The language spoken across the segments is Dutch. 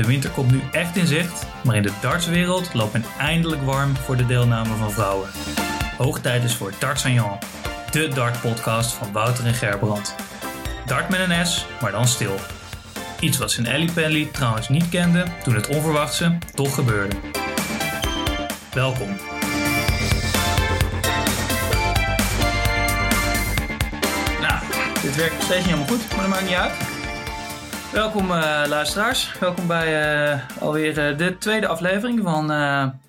de winter komt nu echt in zicht, maar in de dartswereld loopt men eindelijk warm voor de deelname van vrouwen. Hoog tijd is voor Darts Jan, de dartpodcast van Wouter en Gerbrand. Dart met een S, maar dan stil. Iets wat zijn Ellie Pelly trouwens niet kende toen het onverwachtse toch gebeurde. Welkom. Nou, dit werkt nog steeds niet helemaal goed, maar dat maakt niet uit. Welkom uh, luisteraars, welkom bij uh, alweer uh, de tweede aflevering van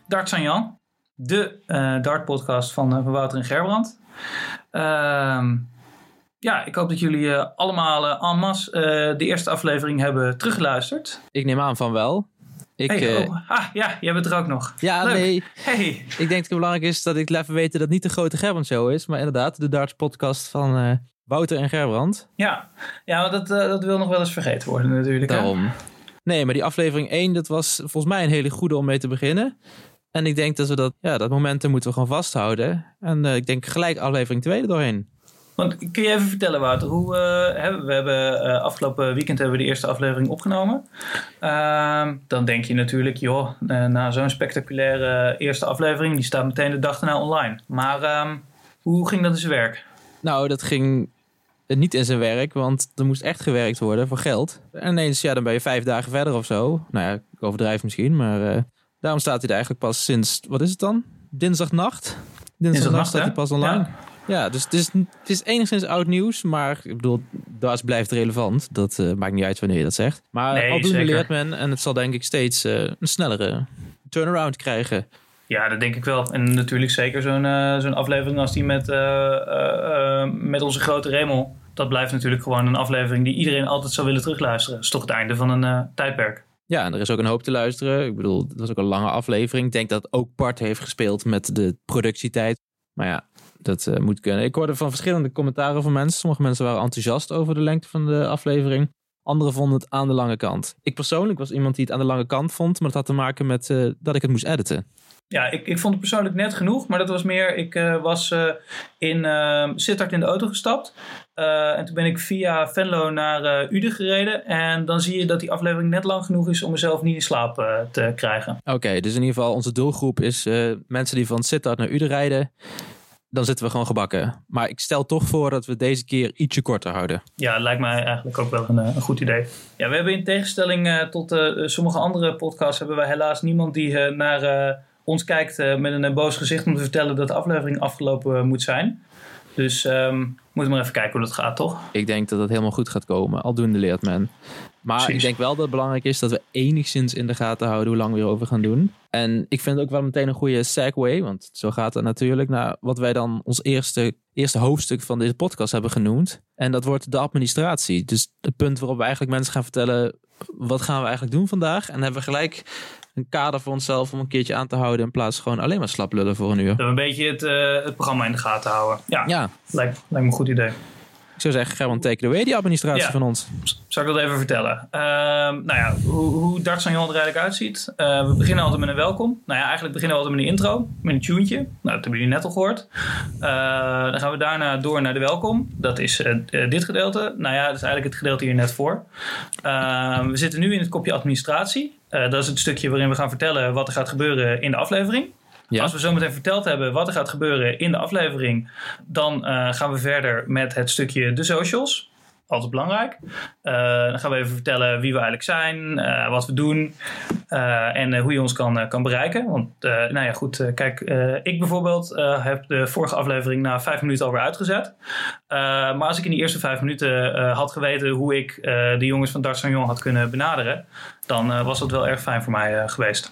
Darts aan Jan. De dart podcast van, van Wouter en Gerbrand. Ehm, ja, ik hoop dat jullie allemaal en masse de eerste aflevering hebben teruggeluisterd. Ik neem aan van wel. Ik, hey, oh, ah, ja, jij bent er ook nog. Ja, Leuk. nee. Hey. Ik denk dat het belangrijk is dat ik even weten dat het niet de grote Gerbrand show is. Maar inderdaad, de darts podcast van Wouter en Gerbrand. Ja, ja dat, uh, dat wil nog wel eens vergeten worden natuurlijk. Daarom. Hè? Nee, maar die aflevering 1, dat was volgens mij een hele goede om mee te beginnen. En ik denk dat we dat, ja, dat momentum moeten we gewoon vasthouden. En uh, ik denk gelijk aflevering 2 er doorheen. Want kun je even vertellen, Wouter, hoe uh, hebben we hebben uh, afgelopen weekend hebben we de eerste aflevering opgenomen. Uh, dan denk je natuurlijk, joh, na zo'n spectaculaire eerste aflevering, die staat meteen de dag daarna online. Maar ehm, hoe ging dat in zijn werk? Nou, dat ging niet in zijn werk, want er moest echt gewerkt worden voor geld. En ineens, ja, dan ben je vijf dagen verder of zo. Nou ja, ik overdrijf misschien, maar uh, daarom staat hij er eigenlijk pas sinds, wat is het dan? Dinsdagnacht? Dinsdagnacht staat hij pas online. Ja. ja, dus het is, het is enigszins oud nieuws, maar ik bedoel, dat blijft relevant. Dat uh, maakt niet uit wanneer je dat zegt. Maar nee, aldoende leert men en het zal denk ik steeds uh, een snellere turnaround krijgen. Ja, dat denk ik wel. En natuurlijk zeker zo'n uh, zo'n aflevering als die met, uh, uh, met onze grote Remel. Dat blijft natuurlijk gewoon een aflevering die iedereen altijd zou willen terugluisteren. Dat is toch het einde van een tijdperk. Ja, en er is ook een hoop te luisteren. Ik bedoel, dat was ook een lange aflevering. Ik denk dat ook Bart heeft gespeeld met de productietijd. Maar ja, dat moet kunnen. Ik hoorde van verschillende commentaren van mensen. Sommige mensen waren enthousiast over de lengte van de aflevering. Anderen vonden het aan de lange kant. Ik persoonlijk was iemand die het aan de lange kant vond. Maar dat had te maken met dat ik het moest editen. Ja, ik, ik vond het persoonlijk net genoeg. Maar dat was meer, ik uh, was uh, in uh, Sittard in de auto gestapt. en toen ben ik via Venlo naar Uden gereden. En dan zie je dat die aflevering net lang genoeg is om mezelf niet in slaap te krijgen. Oké, okay, dus in ieder geval onze doelgroep is mensen die van Sittard naar Uden rijden. Dan zitten we gewoon gebakken. Maar ik stel toch voor dat we deze keer ietsje korter houden. Ja, lijkt mij eigenlijk ook wel een, een goed idee. Ja, we hebben in tegenstelling tot sommige andere podcasts... hebben wij helaas niemand die naar ons kijkt uh, met een boos gezicht om te vertellen dat de aflevering afgelopen uh, moet zijn. Dus um, moeten we maar even kijken hoe dat gaat, toch? Ik denk dat het helemaal goed gaat komen. Aldoende leert men. Maar Precies. ik denk wel dat het belangrijk is dat we enigszins in de gaten houden hoe lang we erover gaan doen. En ik vind het ook wel meteen een goede segue, want zo gaat het natuurlijk naar wat wij dan ons eerste, eerste hoofdstuk van deze podcast hebben genoemd. En dat wordt de administratie. Dus het punt waarop we eigenlijk mensen gaan vertellen, wat gaan we eigenlijk doen vandaag? En hebben we gelijk een kader voor onszelf om een keertje aan te houden in plaats van gewoon alleen maar slap lullen voor een uur. Dat we een beetje het, uh, het programma in de gaten houden. Ja, ja. Lijkt, lijkt me een goed idee. Ik zou zeggen, Gerbrand, take it away, die administratie ja. van ons. Zal ik dat even vertellen? Uh, nou ja, hoe, hoe Darts aan Jan er eigenlijk uitziet. Uh, we beginnen altijd met een welkom. Nou ja, eigenlijk beginnen we altijd met een intro, met een tunetje. Nou, dat hebben jullie net al gehoord. Uh, dan gaan we daarna door naar de welkom. Dat is dit gedeelte. Nou ja, dat is eigenlijk het gedeelte hier net voor. we zitten nu in het kopje administratie. dat is het stukje waarin we gaan vertellen wat er gaat gebeuren in de aflevering. Als we zo meteen verteld hebben wat er gaat gebeuren in de aflevering, dan uh, gaan we verder met het stukje de socials. Altijd belangrijk. Uh, dan gaan we even vertellen wie we eigenlijk zijn, uh, wat we doen en hoe je ons kan, kan bereiken. Want, nou ja, goed, kijk, ik bijvoorbeeld heb de vorige aflevering na vijf minuten alweer uitgezet. maar als ik in die eerste vijf minuten had geweten hoe ik de jongens van Darts Jong had kunnen benaderen, dan was dat wel erg fijn voor mij geweest.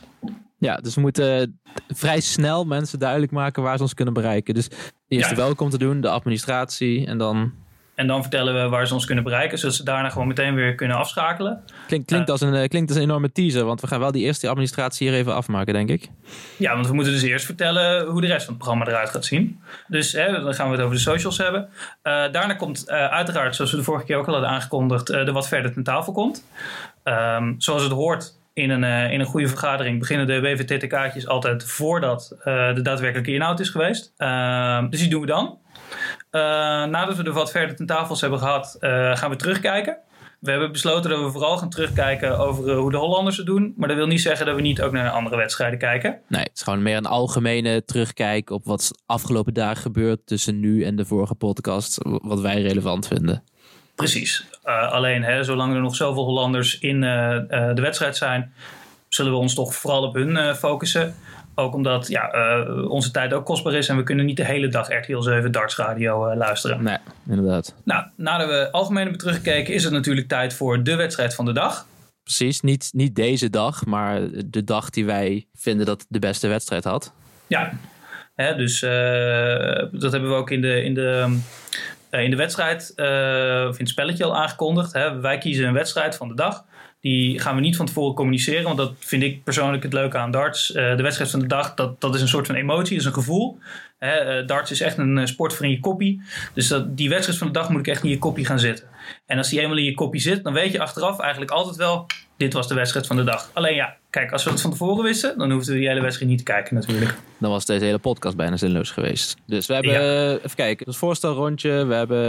Ja, dus we moeten vrij snel mensen duidelijk maken waar ze ons kunnen bereiken. Dus eerst ja. welkom te doen, de administratie en dan... En dan vertellen we waar ze ons kunnen bereiken, zodat ze daarna gewoon meteen weer kunnen afschakelen. Klinkt, klinkt, uh, als, een, klinkt als een enorme teaser, want we gaan wel die eerste administratie hier even afmaken, denk ik. Ja, want we moeten dus eerst vertellen hoe de rest van het programma eruit gaat zien. Dus hè, dan gaan we het over de socials hebben. Uh, daarna komt uh, uiteraard, zoals we de vorige keer ook al hadden aangekondigd, de wat verder ten tafel komt. Um, zoals het hoort, in een, uh, in een goede vergadering beginnen de WVTTK'tjes altijd voordat uh, de daadwerkelijke inhoud is geweest. Uh, dus die doen we dan. nadat we de wat verder ten tafels hebben gehad, gaan we terugkijken. We hebben besloten dat we vooral gaan terugkijken over hoe de Hollanders het doen. Maar dat wil niet zeggen dat we niet ook naar andere wedstrijden kijken. Nee, het is gewoon meer een algemene terugkijk op wat afgelopen dagen gebeurt tussen nu en de vorige podcast. Wat wij relevant vinden. Precies. alleen, hè, zolang er nog zoveel Hollanders in de wedstrijd zijn, zullen we ons toch vooral op hun focussen. Ook omdat ja, onze tijd ook kostbaar is en we kunnen niet de hele dag RTL 7 Darts Radio luisteren. Nee, inderdaad. Nou, nadat we algemeen hebben teruggekeken, is het natuurlijk tijd voor de wedstrijd van de dag. Precies, niet, niet deze dag, maar de dag die wij vinden dat de beste wedstrijd had. Ja, Hè, dus dat hebben we ook in de, in de, in de wedstrijd, of in het spelletje al aangekondigd. Hè. Wij kiezen een wedstrijd van de dag. Die gaan we niet van tevoren communiceren, want dat vind ik persoonlijk het leuke aan darts. Uh, de wedstrijd van de dag, dat, dat is een soort van emotie, is een gevoel. Hè, uh, darts is echt een uh, sport voor in je koppie. Dus dat, die wedstrijd van de dag moet ik echt in je koppie gaan zitten. En als die eenmaal in je koppie zit, dan weet je achteraf eigenlijk altijd wel dit was de wedstrijd van de dag. Alleen ja, kijk, als we het van tevoren wisten, dan hoefden we die hele wedstrijd niet te kijken natuurlijk. Dan was deze hele podcast bijna zinloos geweest. Dus we hebben, ja. even kijken, het voorstelrondje, we hebben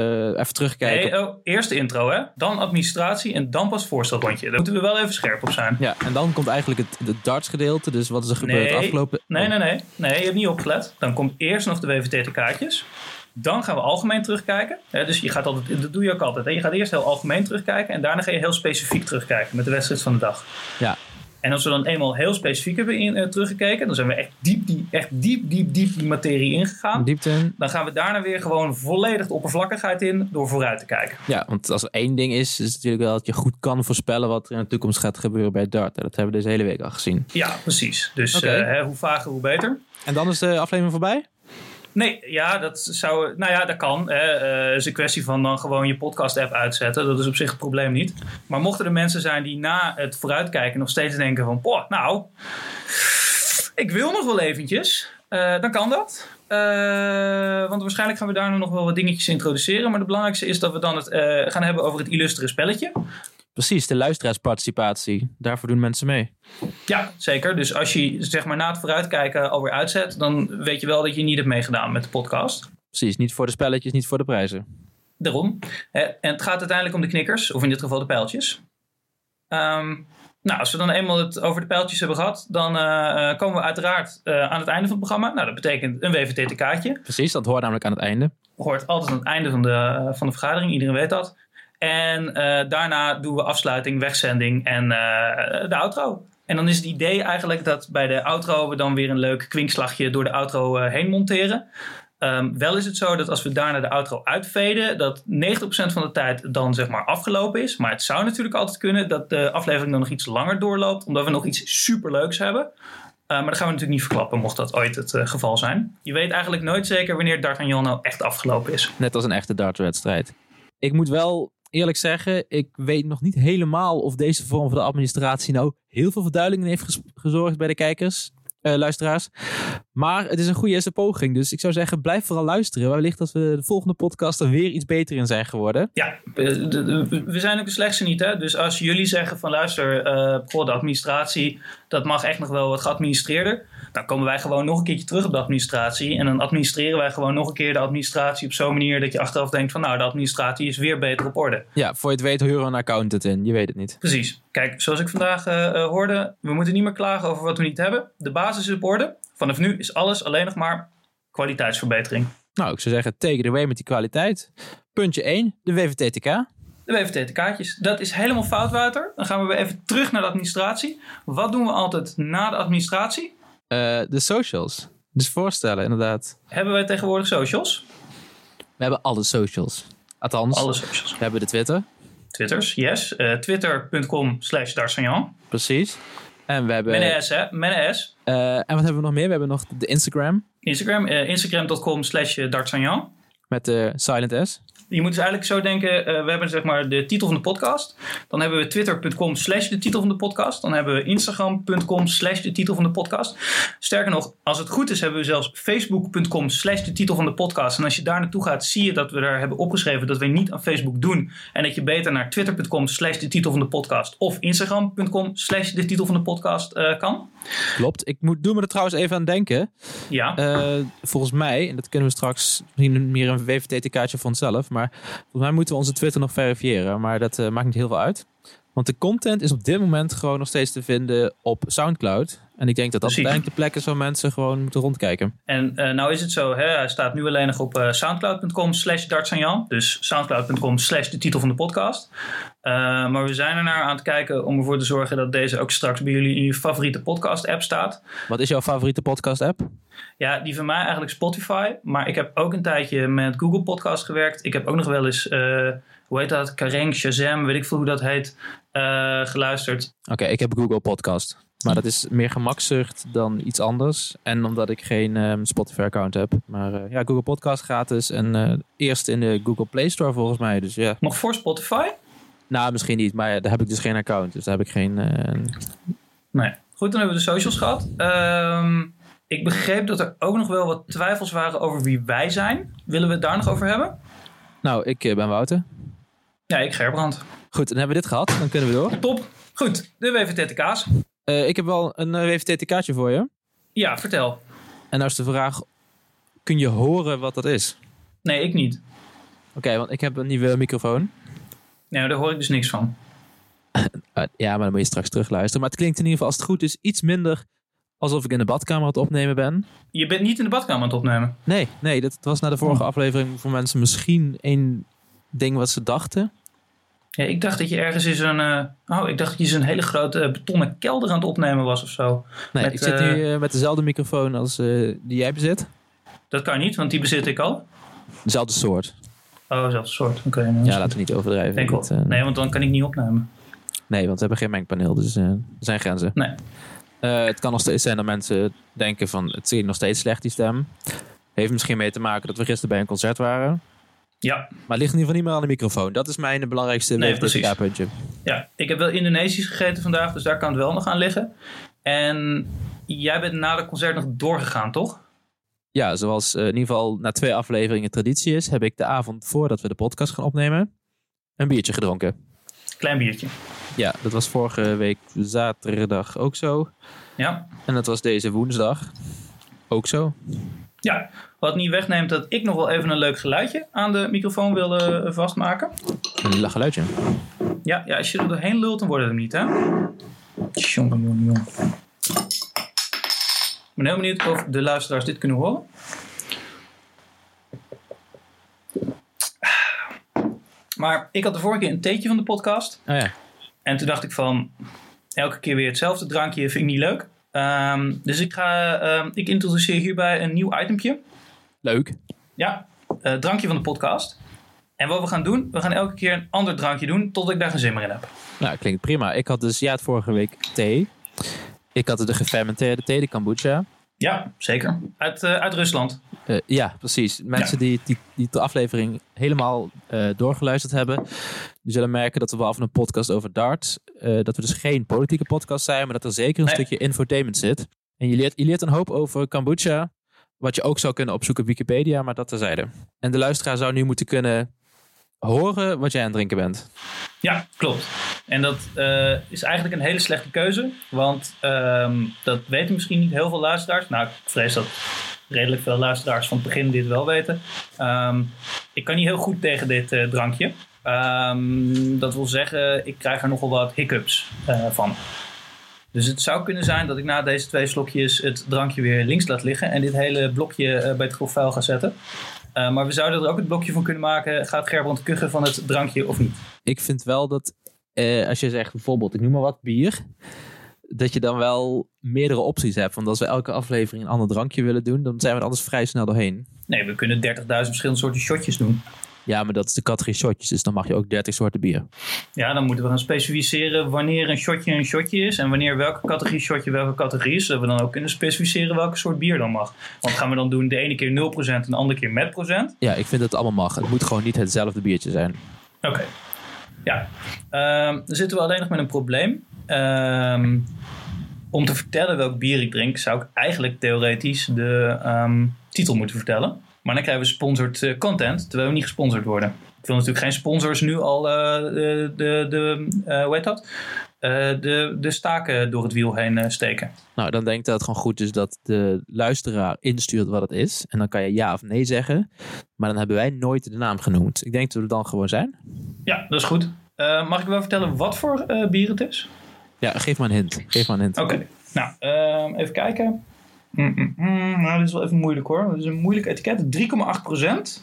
even teruggekeken. Nee, oh, eerst de intro hè, dan administratie en dan pas voorstelrondje. Daar moeten we wel even scherp op zijn. Ja, en dan komt eigenlijk het, het darts gedeelte, dus wat is er gebeurd nee, afgelopen... Nee, nee, nee, nee, je hebt niet opgelet. Dan komt eerst nog de WVT-kaartjes. Dan gaan we algemeen terugkijken. dus je gaat altijd, dat doe je ook altijd. Hè? Je gaat eerst heel algemeen terugkijken en daarna ga je heel specifiek terugkijken met de wedstrijd van de dag. Ja. En als we dan eenmaal heel specifiek hebben in, uh, teruggekeken, dan zijn we echt diep, die, echt diep, diep, diep die materie ingegaan. Diepte in. Dan gaan we daarna weer gewoon volledig de oppervlakkigheid in door vooruit te kijken. Ja, want als er één ding is, is het natuurlijk wel dat je goed kan voorspellen wat er in de toekomst gaat gebeuren bij Dart. Dat hebben we deze hele week al gezien. Ja, precies. Dus okay. uh, hoe vager, hoe beter. En dan is de aflevering voorbij? Nee, ja, dat zou. Nou ja, dat kan. Het uh, is een kwestie van dan gewoon je podcast-app uitzetten. Dat is op zich het probleem niet. Maar mochten er mensen zijn die na het vooruitkijken nog steeds denken: van, Poh, nou, ik wil nog wel eventjes. Uh, dan kan dat. Uh, want waarschijnlijk gaan we daar nog wel wat dingetjes introduceren. Maar het belangrijkste is dat we dan het gaan hebben over het illustere spelletje. Precies, de luisteraarsparticipatie. Daarvoor doen mensen mee. Ja, zeker. Dus als je zeg maar na het vooruitkijken alweer uitzet, dan weet je wel dat je niet hebt meegedaan met de podcast. Precies, niet voor de spelletjes, niet voor de prijzen. Daarom. En het gaat uiteindelijk om de knikkers, of in dit geval de pijltjes. Um, nou, als we dan eenmaal het over de pijltjes hebben gehad, dan uh, komen we uiteraard uh, aan het einde van het programma. Nou, dat betekent een WVT-kaartje. Precies, dat hoort namelijk aan het einde. Hoort altijd aan het einde van de, van de vergadering, iedereen weet dat. En uh, daarna doen we afsluiting, wegzending en uh, de outro. En dan is het idee eigenlijk dat bij de outro we dan weer een leuk kwinkslagje door de outro uh, heen monteren. Um, wel is het zo dat als we daarna de outro uitveden, dat 90% van de tijd dan zeg maar afgelopen is. Maar het zou natuurlijk altijd kunnen dat de aflevering dan nog iets langer doorloopt, omdat we nog iets superleuks hebben. Maar dat gaan we natuurlijk niet verklappen, mocht dat ooit het geval zijn. Je weet eigenlijk nooit zeker wanneer Dart Jan nou echt afgelopen is. Net als een echte dartwedstrijd. Ik moet wel eerlijk zeggen, ik weet nog niet helemaal of deze vorm van de administratie nou heel veel verduidelijking heeft gezorgd bij de kijkers, uh, luisteraars. Maar het is een goede eerste poging. Dus ik zou zeggen, blijf vooral luisteren. Wellicht dat we de volgende podcast er weer iets beter in zijn geworden. Ja, we zijn ook de slechtste niet. Hè? Dus als jullie zeggen van luister, uh, de administratie, dat mag echt nog wel wat geadministreerder dan komen wij gewoon nog een keertje terug op de administratie. En dan administreren wij gewoon nog een keer de administratie op zo'n manier dat je achteraf denkt van nou, de administratie is weer beter op orde. Ja, voor je het weet huren een accountant in. Je weet het niet. Precies. Kijk, zoals ik vandaag uh, hoorde, we moeten niet meer klagen over wat we niet hebben. De basis is op orde. Vanaf nu is alles alleen nog maar kwaliteitsverbetering. Nou, ik zou zeggen, take it away met die kwaliteit. Puntje 1, de WVTTK. De WVT-kaartjes. Dat is helemaal fout, Wouter. Dan gaan we weer even terug naar de administratie. Wat doen we altijd na de administratie? Uh, de socials. Dus voorstellen, inderdaad. Hebben wij tegenwoordig socials? We hebben alle socials. Althans, alle socials. We hebben de Twitter. Twitters, yes. Uh, Twitter.com slash D'Artagnan. Precies. En we hebben... Met een S, hè? Met een S. Uh, en wat hebben we nog meer? We hebben nog de Instagram. Instagram. Instagram.com slash D'Artagnan. Met de silent S je moet dus eigenlijk zo denken, uh, we hebben zeg maar de titel van de podcast. Dan hebben we twitter.com slash de titel van de podcast. Dan hebben we instagram.com slash de titel van de podcast. Sterker nog, als het goed is, hebben we zelfs facebook.com slash de titel van de podcast. En als je daar naartoe gaat, zie je dat we daar hebben opgeschreven dat we niet aan Facebook doen. En dat je beter naar twitter.com slash de titel van de podcast of instagram.com slash de titel van de podcast uh, kan. Klopt. Ik moet, doe me er trouwens even aan denken. Ja. Uh, volgens mij, en dat kunnen we straks misschien meer een WVT-kaartje van onszelf, maar Maar volgens mij moeten we onze Twitter nog verifiëren. Maar dat maakt niet heel veel uit. Want de content is op dit moment gewoon nog steeds te vinden op Soundcloud. En ik denk dat dat uiteindelijk de plek is waar mensen gewoon moeten rondkijken. En uh, nou is het zo, hè, hij staat nu alleen nog op uh, soundcloud.com slash dartsanjan. Dus soundcloud.com slash de titel van de podcast. Uh, maar we zijn er naar aan het kijken om ervoor te zorgen dat deze ook straks bij jullie in je favoriete podcast app staat. Wat is jouw favoriete podcast app? Ja, die van mij eigenlijk Spotify. Maar ik heb ook een tijdje met Google Podcast gewerkt. Ik heb ook nog wel eens hoe heet dat? Kareng, Shazam, weet ik veel hoe dat heet, uh, geluisterd. Oké, ik heb Google Podcast. Maar dat is meer gemakzucht dan iets anders. En omdat ik geen um, Spotify-account heb. Maar uh, ja, Google Podcast gratis. En uh, eerst in de Google Play Store volgens mij. Dus ja. Nog voor Spotify? Nou, misschien niet. Maar daar heb ik dus geen account. Dus daar heb ik geen... Nee. Goed, dan hebben we de socials gehad. Um, ik begreep dat er ook nog wel wat twijfels waren over wie wij zijn. Willen we het daar nog over hebben? Nou, ik ben Wouter. Ja, ik Gerbrand. Goed, dan hebben we dit gehad. Dan kunnen we door. Top. Goed, de WVTTK's. Uh, ik heb wel een uh, WVTTK'tje voor je. Ja, vertel. En nou is de vraag, kun je horen wat dat is? Nee, ik niet. Oké, want ik heb een nieuwe microfoon. Nee, daar hoor ik dus niks van. uh, ja, maar dan moet je straks terugluisteren. Maar het klinkt in ieder geval, als het goed is, iets minder alsof ik in de badkamer aan het opnemen ben. Je bent niet in de badkamer aan het opnemen? Nee, nee dat was na de vorige oh. aflevering voor mensen misschien één ding wat ze dachten. Ja, ik dacht dat je ergens in zo'n. Uh, oh, ik dacht dat je zo'n hele grote uh, betonnen kelder aan het opnemen was of zo. Nee, met, ik zit nu uh, met dezelfde microfoon als die jij bezit. Dat kan niet, want die bezit ik al. Dezelfde soort. Oh, dezelfde soort. Oké. Okay, ja, laten we niet overdrijven. Dit, nee, want dan kan ik niet opnemen. Nee, want we hebben geen mengpaneel, dus er zijn grenzen. Nee. het kan nog steeds zijn dat mensen denken van het zit nog steeds slecht die stem. Heeft misschien mee te maken dat we gisteren bij een concert waren. Ja. Maar ligt in ieder geval niet meer aan de microfoon. Dat is mijn belangrijkste nee, puntje. Ja, ik heb wel Indonesisch gegeten vandaag, dus daar kan het wel nog aan liggen. En jij bent na het concert nog doorgegaan, toch? Ja, zoals uh, in ieder geval na twee afleveringen traditie is, heb ik de avond voordat we de podcast gaan opnemen, een biertje gedronken. Klein biertje. Ja, dat was vorige week zaterdag ook zo. Ja. En dat was deze woensdag ook zo. Ja, wat niet wegneemt dat ik nog wel even een leuk geluidje aan de microfoon wilde eh, vastmaken. Een geluidje? Ja, ja, als je er doorheen lult, dan wordt het hem niet, hè? Jongen, jongen, jongen. Ik ben heel benieuwd of de luisteraars dit kunnen horen. Maar ik had de vorige keer een theetje van de podcast. Oh ja. En toen dacht ik van, elke keer weer hetzelfde drankje vind ik niet leuk. Um, dus ik, ga, um, ik introduceer hierbij een nieuw itempje. Leuk. Ja, uh, drankje van de podcast. En wat we gaan doen, we gaan elke keer een ander drankje doen tot ik daar geen zin meer in heb. Nou, klinkt prima. Ik had dus, ja, het vorige week thee. Ik had de gefermenteerde thee, de kombucha. Ja, zeker. Uit, uh, uit Rusland. Uh, ja, precies. Mensen ja. die, die, die de aflevering helemaal uh, doorgeluisterd hebben, die zullen merken dat we behalve een podcast over darts, dat we dus geen politieke podcast zijn, maar dat er zeker een nee. stukje infotainment zit. En je leert, je leert een hoop over kombucha, wat je ook zou kunnen opzoeken op Wikipedia, maar dat terzijde. En de luisteraar zou nu moeten kunnen horen wat jij aan het drinken bent. Ja, klopt. En dat uh, is eigenlijk een hele slechte keuze. Want um, dat weten misschien niet heel veel luisteraars. Nou, ik vrees dat redelijk veel luisteraars van het begin dit wel weten. Um, ik kan niet heel goed tegen dit uh, drankje. Um, dat wil zeggen, ik krijg er nogal wat hiccups uh, van. Dus het zou kunnen zijn dat ik na deze twee slokjes het drankje weer links laat liggen. En dit hele blokje bij het grof vuil ga zetten. Uh, maar we zouden er ook het blokje van kunnen maken. Gaat Gerbrand kuchen van het drankje of niet? Ik vind wel dat als je zegt bijvoorbeeld, ik noem maar wat, bier. Dat je dan wel meerdere opties hebt. Want als we elke aflevering een ander drankje willen doen, dan zijn we er anders vrij snel doorheen. Nee, we kunnen 30.000 verschillende soorten shotjes doen. Ja, maar dat is de categorie shotjes, dus dan mag je ook 30 soorten bier. Ja, dan moeten we gaan specificeren wanneer een shotje een shotje is en wanneer welke categorie shotje welke categorie is, zodat we dan ook kunnen specificeren welke soort bier dan mag. Want gaan we dan doen de ene keer 0% en de andere keer met procent? Ja, ik vind dat het allemaal mag. Het moet gewoon niet hetzelfde biertje zijn. Oké. Okay. Ja, um, dan zitten we alleen nog met een probleem. Um, om te vertellen welk bier ik drink, zou ik eigenlijk theoretisch de um, titel moeten vertellen. Maar dan krijgen we sponsored uh, content, terwijl we niet gesponsord worden. Ik wil natuurlijk geen sponsors nu al uh, de, de, de uh, hoe heet dat? de, de staken door het wiel heen steken. Nou, dan denk ik dat het gewoon goed is dat de luisteraar instuurt wat het is. En dan kan je ja of nee zeggen. Maar dan hebben wij nooit de naam genoemd. Ik denk dat we dan gewoon zijn. Ja, dat is goed. mag ik wel vertellen wat voor bier het is? Ja, geef maar een hint. Geef maar een hint. Oké, nou, ehm, even kijken. Mm, mm, mm. Nou, dit is wel even moeilijk hoor. Het is een moeilijk etiket. 3,8%.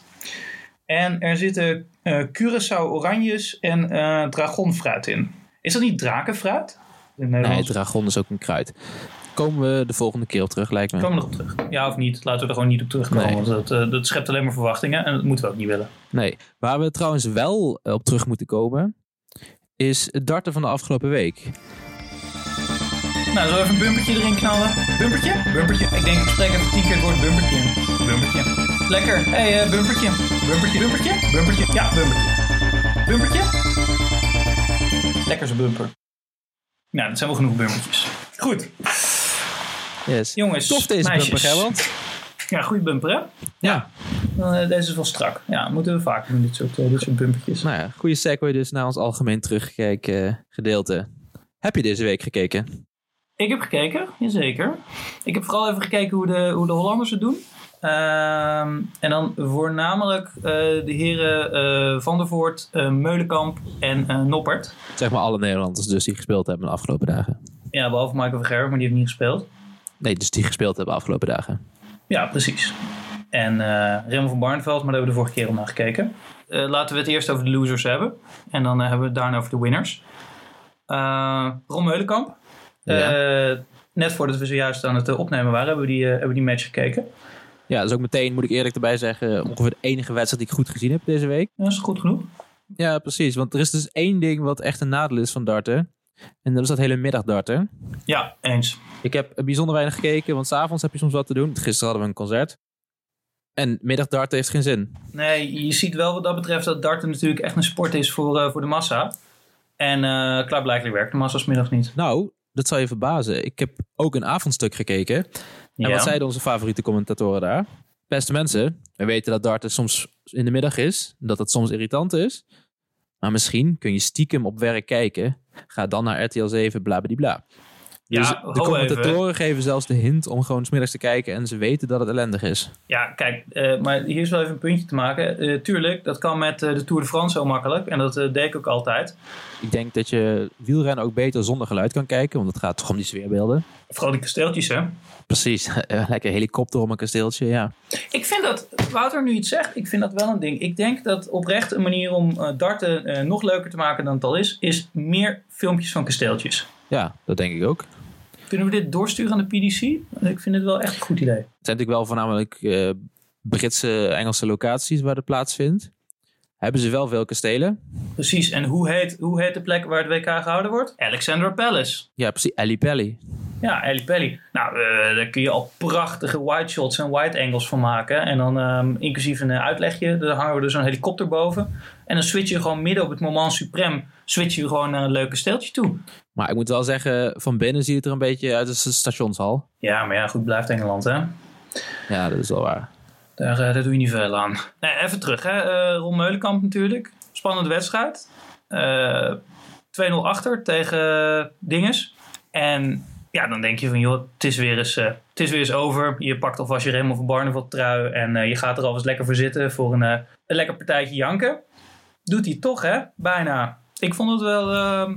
En er zitten uh, Curaçao oranjes en uh, dragonfruit in. Is dat niet drakenfruit? Nee, dragon is ook een kruid. Komen we de volgende keer op terug, lijkt me. Komen we nog op terug? Ja of niet? Laten we er gewoon niet op terugkomen. Nee. Want dat, uh, dat schept alleen maar verwachtingen en dat moeten we ook niet willen. Nee. Waar we trouwens wel op terug moeten komen, is het darten van de afgelopen week. Nou, zo even een bumpertje erin knallen. Bumpertje? Bumpertje. Ik denk, ik spreek even tien keer het woord bumpertje. Bumpertje. Lekker. Hé, hey, uh, bumpertje. Bumpertje. Bumpertje? Bumpertje. Ja, bumpertje. Bumpertje? Lekker zo'n bumper. Nou, dat zijn wel genoeg bumpertjes. Goed. Yes. Jongens, Tof deze meisjes. bumper, Gerland. Ja, goede bumper, hè? Ja. Uh, deze is wel strak. Ja, moeten we vaak doen, dit soort, uh, dit soort bumpertjes. Nou ja, goede segue dus naar ons algemeen terugkijken gedeelte. Heb je deze week gekeken? Ik heb gekeken, jazeker. Ik heb vooral even gekeken hoe de, hoe de Hollanders het doen. Ehm, en dan voornamelijk uh, de heren uh, Van der Voort, uh, Meulenkamp en Noppert. Zeg maar alle Nederlanders dus die gespeeld hebben de afgelopen dagen. Ja, behalve Michael van Gerwen, maar die heeft niet gespeeld. Nee, dus die gespeeld hebben de afgelopen dagen. Ja, precies. En Rem van Barneveld, maar daar hebben we de vorige keer al naar gekeken. laten we het eerst over de losers hebben. En dan hebben we het daarna over de winners. Ron Meulenkamp ja. Uh, net voordat we zojuist aan het eh, opnemen waren, hebben we die, uh, hebben we die match gekeken. Ja, dat is ook meteen, moet ik eerlijk erbij zeggen, ongeveer de enige wedstrijd die ik goed gezien heb deze week. Ja, dat is goed genoeg. Ja, precies. Want er is dus één ding wat echt een nadeel is van darten. En dat is dat hele middagdarten. Ja, eens. Ik heb bijzonder weinig gekeken, want s'avonds heb je soms wat te doen. Gisteren hadden we een concert. En middagdarten heeft geen zin. Nee, je ziet wel wat dat betreft dat darten natuurlijk echt een sport is voor, uh, voor de massa. En uh, klaarblijkelijk werkt de massa middag niet. Nou, dat zal je verbazen. Ik heb ook een avondstuk gekeken. En wat zeiden onze favoriete commentatoren daar? Beste mensen, we weten dat darten soms in de middag is. Dat het soms irritant is. Maar misschien kun je stiekem op werk kijken. Ga dan naar RTL 7, bla bla. Ja, dus de commentatoren geven zelfs de hint om gewoon smiddags te kijken en ze weten dat het ellendig is. Ja, kijk, uh, maar hier is wel even een puntje te maken. Uh, tuurlijk, dat kan met uh, de Tour de France zo makkelijk en dat deed ik ook altijd. Ik denk dat je wielrennen ook beter zonder geluid kan kijken, want het gaat toch om die sfeerbeelden. Vooral die kasteeltjes, hè? Precies, lekker helikopter om een kasteeltje, ja. Ik vind dat, Wouter nu iets zegt, ik vind dat wel een ding. Ik denk dat oprecht een manier om darten nog leuker te maken dan het al is, is meer filmpjes van kasteeltjes. Ja, dat denk ik ook. Kunnen we dit doorsturen aan de PDC? Ik vind het wel echt een goed idee. Het zijn natuurlijk wel voornamelijk uh, Britse, Engelse locaties waar het plaatsvindt. Hebben ze wel veel kastelen? Precies. En hoe heet, hoe heet de plek waar het WK gehouden wordt? Alexandra Palace. Ja, precies. Ali Pelly. Ja, Ali Pelly. Nou, uh, daar kun je al prachtige wide shots en wide angles van maken. En dan um, inclusief een uitlegje. Daar hangen we er zo'n helikopter boven. En dan switch je gewoon midden op het moment suprem. Switch je gewoon naar een leuke steltje toe. Maar ik moet wel zeggen, van binnen ziet het er een beetje uit als een stationshal. Ja, maar ja, goed, blijft Engeland, hè? Ja, dat is wel waar. Daar, uh, daar doe je niet veel aan. Nee, even terug, hè. Uh, Ron Meulenkamp natuurlijk. Spannende wedstrijd. Uh, 2-0 achter tegen Dinges. En ja, dan denk je van, joh, het is weer eens, het is weer eens over. Je pakt alvast je Raymond van Barneveld trui en je gaat er alvast lekker voor zitten voor een, een lekker partijtje janken. Doet hij toch, hè? Bijna. Ik vond het wel ehm,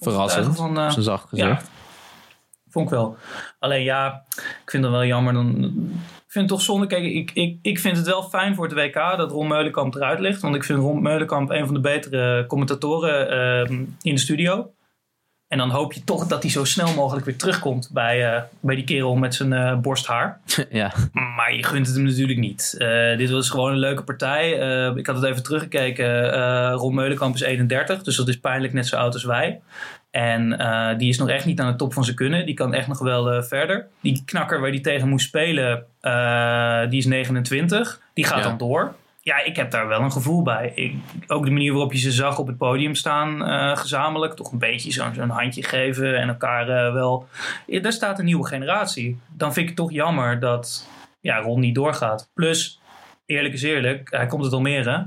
Verrassend, van, uh, zacht gezegd. Ja, vond ik wel. Alleen ja, ik vind het wel jammer. Dan, ik vind het toch zonde. Kijk, ik, ik, ik vind het wel fijn voor het WK dat Ron Meulenkamp eruit ligt. Want ik vind Ron Meulenkamp een van de betere commentatoren uh, in de studio. En dan hoop je toch dat hij zo snel mogelijk weer terugkomt bij, uh, bij die kerel met zijn uh, borsthaar. ja. Maar je gunt het hem natuurlijk niet. Uh, dit was gewoon een leuke partij. ik had het even teruggekeken. Ron Meulenkamp is 31, dus dat is pijnlijk net zo oud als wij. En die is nog echt niet aan de top van zijn kunnen. Die kan echt nog wel verder. Die knakker waar hij tegen moest spelen, die is 29. Die gaat ja. dan door ja, ik heb daar wel een gevoel bij. Ik, ook de manier waarop je ze zag op het podium staan, uh, gezamenlijk, toch een beetje zo'n zo handje geven en elkaar uh, wel. Ja, daar staat een nieuwe generatie. Dan vind ik het toch jammer dat ja, Ron niet doorgaat. Plus, eerlijk is eerlijk, hij komt het Almere.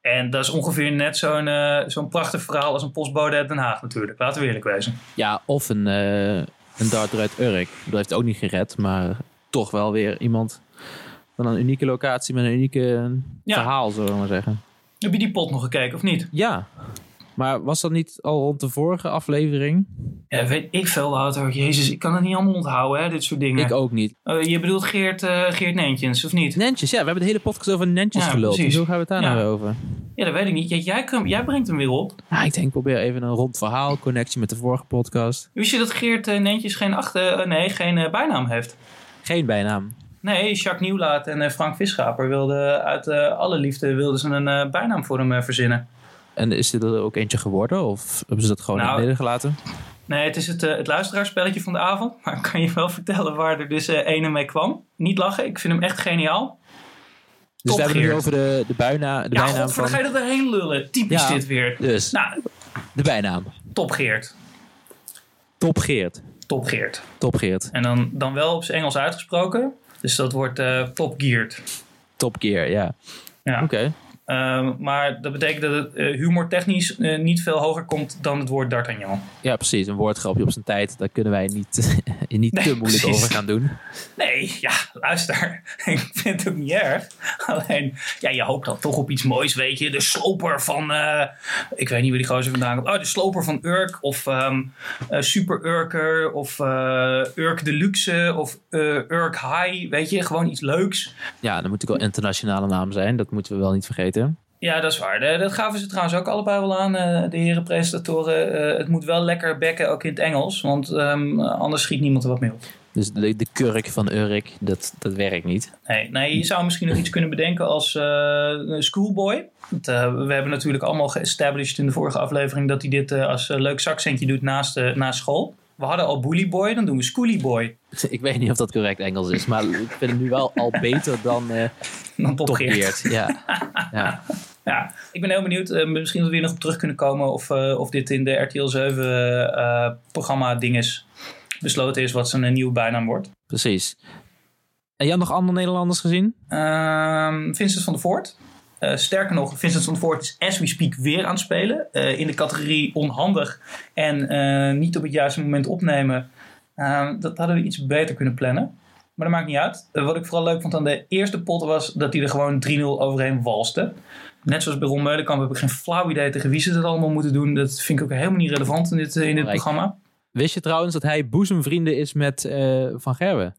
En dat is ongeveer net zo'n uh, zo'n prachtig verhaal als een postbode uit Den Haag natuurlijk. Laten we eerlijk wezen. Ja, of een, een dart uit Urk. Dat heeft ook niet gered, maar toch wel weer iemand van een unieke locatie met een unieke verhaal, zullen we maar zeggen. Heb je die pot nog gekeken of niet? Ja. Maar was dat niet al rond de vorige aflevering? Ja, weet ik veel, Wouter. Jezus, ik kan het niet allemaal onthouden, hè, dit soort dingen. Ik ook niet. Uh, je bedoelt Geert, uh, Geert Nentjens, of niet? Nentjes, ja. We hebben de hele podcast over Nentjes ja, geluld. Dus hoe gaan we het daar ja. nou over? Ja, dat weet ik niet. Jij, jij, brengt hem weer op. Ja, ik denk, probeer even een rond verhaal, connectie met de vorige podcast. Wist je dat Geert uh, Nentjes geen, achter, nee, geen bijnaam heeft? Geen bijnaam? Nee, Jacques Nieuwlaat en Frank Visschaper wilden uit alle liefde wilden ze een bijnaam voor hem verzinnen. En is dit er ook eentje geworden? Of hebben ze dat gewoon nou, in gelaten? Nee, het is het, uh, het luisteraarsspelletje van de avond. Maar ik kan je wel vertellen waar er dus uh, ene mee kwam. Niet lachen, ik vind hem echt geniaal. Dus we hebben het over de, de, bijna, de ja, bijnaam van... Ja, ga je dat erheen lullen. Typisch dit weer. Dus, nou, de bijnaam. Top Geert. Top Geert. Top Geert. Top Geert. En dan, dan wel op zijn Engels uitgesproken. Dus dat wordt uh, Top Geert. Top Gear, ja. Ja. Oké. Um, maar dat betekent dat het uh, humortechnisch uh, niet veel hoger komt dan het woord D'Artagnan. Ja, precies. Een woordgrapje op zijn tijd. Daar kunnen wij niet, niet nee, te moeilijk precies. over gaan doen. Nee, ja, luister. ik vind het ook niet erg. Alleen, ja, je hoopt dan toch op iets moois, weet je. De sloper van, uh, ik weet niet waar die gozer vandaan komt. Oh, de sloper van Urk. Of um, Super Urker. Of Urk Deluxe. Of Urk High. Weet je, gewoon iets leuks. Ja, dan moet ik wel internationale naam zijn. Dat moeten we wel niet vergeten. Ja, dat is waar. Dat gaven ze trouwens ook allebei wel aan, eh, de heren presentatoren. Eh, het moet wel lekker bekken, ook in het Engels. Want um, anders schiet niemand er wat mee op. Dus de, de kurk van Urk, dat, dat werkt niet. Nee, nee, je zou misschien nog iets kunnen bedenken als uh, schoolboy. Want, we hebben natuurlijk allemaal geestablished in de vorige aflevering... dat hij dit als leuk zakcentje doet naast, naast school. We hadden al Bully Boy, dan doen we Schoolie Boy. Ik weet niet of dat correct Engels is, maar ik vind het nu wel al beter dan, uh, dan Topgeert. Ja. ja. ja, ik ben heel benieuwd. Uh, misschien dat we weer nog op terug kunnen komen of, uh, of dit in de RTL 7 programma dinges besloten is wat zijn nieuwe bijnaam wordt. Precies. En jij nog andere Nederlanders gezien? Ehm, Vincent van der Voort. Uh, sterker nog, Vincent van Voort is as we speak weer aan het spelen. Uh, in de categorie onhandig en uh, niet op het juiste moment opnemen. Ehm, dat hadden we iets beter kunnen plannen. Maar dat maakt niet uit. wat ik vooral leuk vond aan de eerste pot was dat hij er gewoon 3-0 overheen walste. Net zoals bij Ron Meulenkamp heb ik geen flauw idee tegen wie ze dat allemaal moeten doen. Dat vind ik ook helemaal niet relevant in dit, in dit programma. Wist je trouwens dat hij boezemvrienden is met Van Gerwen?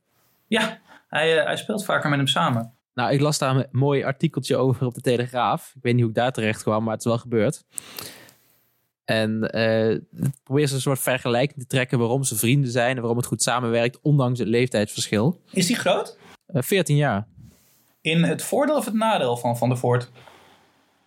Ja, hij, hij speelt vaker met hem samen. Nou, ik las daar een mooi artikeltje over op de Telegraaf. Ik weet niet hoe ik daar terecht kwam, maar het is wel gebeurd. En uh, probeer ze een soort vergelijking te trekken waarom ze vrienden zijn en waarom het goed samenwerkt, ondanks het leeftijdsverschil. Is die groot? Uh, eh, 14 jaar. In het voordeel of het nadeel van Van der Voort?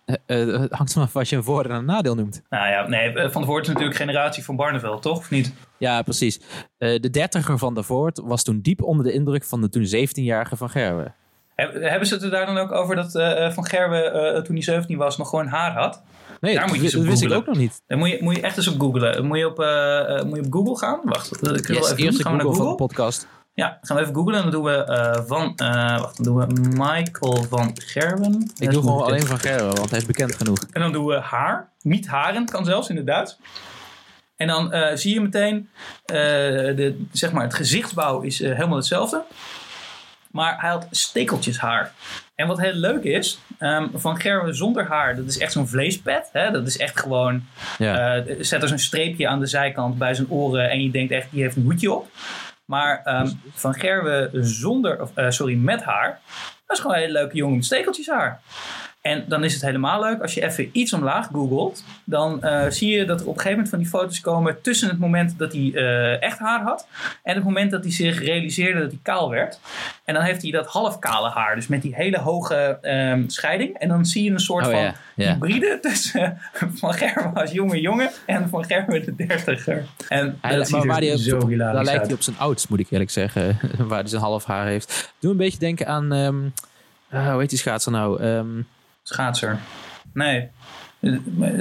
Uh, het hangt maar af wat je een voordeel en een nadeel noemt. Nou ja, nee, Van der Voort is natuurlijk generatie van Barneveld, toch? Of niet? Ja, precies. de dertiger van der Voort was toen diep onder de indruk van de toen 17-jarige Van Gerwen. Hebben ze het er daar dan ook over dat uh, Van Gerwen uh, toen hij 17 was nog gewoon haar had? Nee, daar moet je dat wist ik ook nog niet. Dan moet je, moet je echt eens op googlen. Moet je op, uh, moet je op Google gaan? Wacht, ik yes, wel even eerst gaan we naar Google podcast. Ja, gaan we even googlen en dan doen we van, wacht, dan doen we Michael van Gerwen. Ik doe gewoon alleen van Gerwen, want hij is bekend genoeg. En dan doen we haar, niet haren, kan zelfs in het Duits. En dan zie je meteen, de, zeg maar, het gezichtsbouw is helemaal hetzelfde. Maar hij had stekeltjes haar. En wat heel leuk is, um, van Gerwen zonder haar, dat is echt zo'n vleespet. Hè? Dat is echt gewoon, ja. uh, zet er zo'n streepje aan de zijkant bij zijn oren en je denkt echt, die heeft een hoedje op. Maar um, van Gerwen zonder, of, uh, sorry, met haar, dat is gewoon een hele leuke jongen met stekeltjes haar. En dan is het helemaal leuk als je even iets omlaag googelt. Dan uh, zie je dat er op een gegeven moment van die foto's komen tussen het moment dat hij uh, echt haar had. En het moment dat hij zich realiseerde dat hij kaal werd. En dan heeft hij dat half kale haar. Dus met die hele hoge um, scheiding. En dan zie je een soort oh, van yeah, yeah. hybride tussen Van Gerwen als jonge jongen en Van Gerwen de dertiger. En hij, dat maar zo op, Daar lijkt hij op zijn ouds, moet ik eerlijk zeggen. waar hij zijn half haar heeft. Doe een beetje denken aan... Um, uh, hoe heet die schaatser nou? Um, Schaatser. Nee.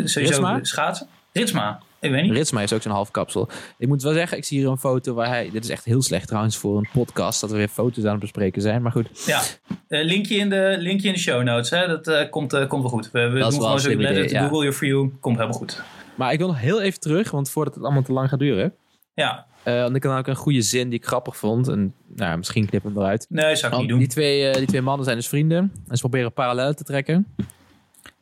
Sowieso schaatsen? Ritsma, ik weet niet. Ritsma is ook zo'n half kapsel. Ik moet wel zeggen, ik zie hier een foto waar hij... Dit is echt heel slecht trouwens voor een podcast, dat we weer foto's aan het bespreken zijn. Maar goed. Ja, uh, linkje, in de, linkje in de show notes. Hè? Dat uh, komt, uh, komt wel goed. We, we doen gewoon zo letter ja. Google Your For You. Komt helemaal goed. Maar ik wil nog heel even terug, want voordat het allemaal te lang gaat duren... Ja. Uh, want ik had ook een goede zin die ik grappig vond. En nou, misschien knip hem eruit. Nee, zou ik niet doen. Die twee, uh, die twee mannen zijn dus vrienden. En ze proberen parallel te trekken.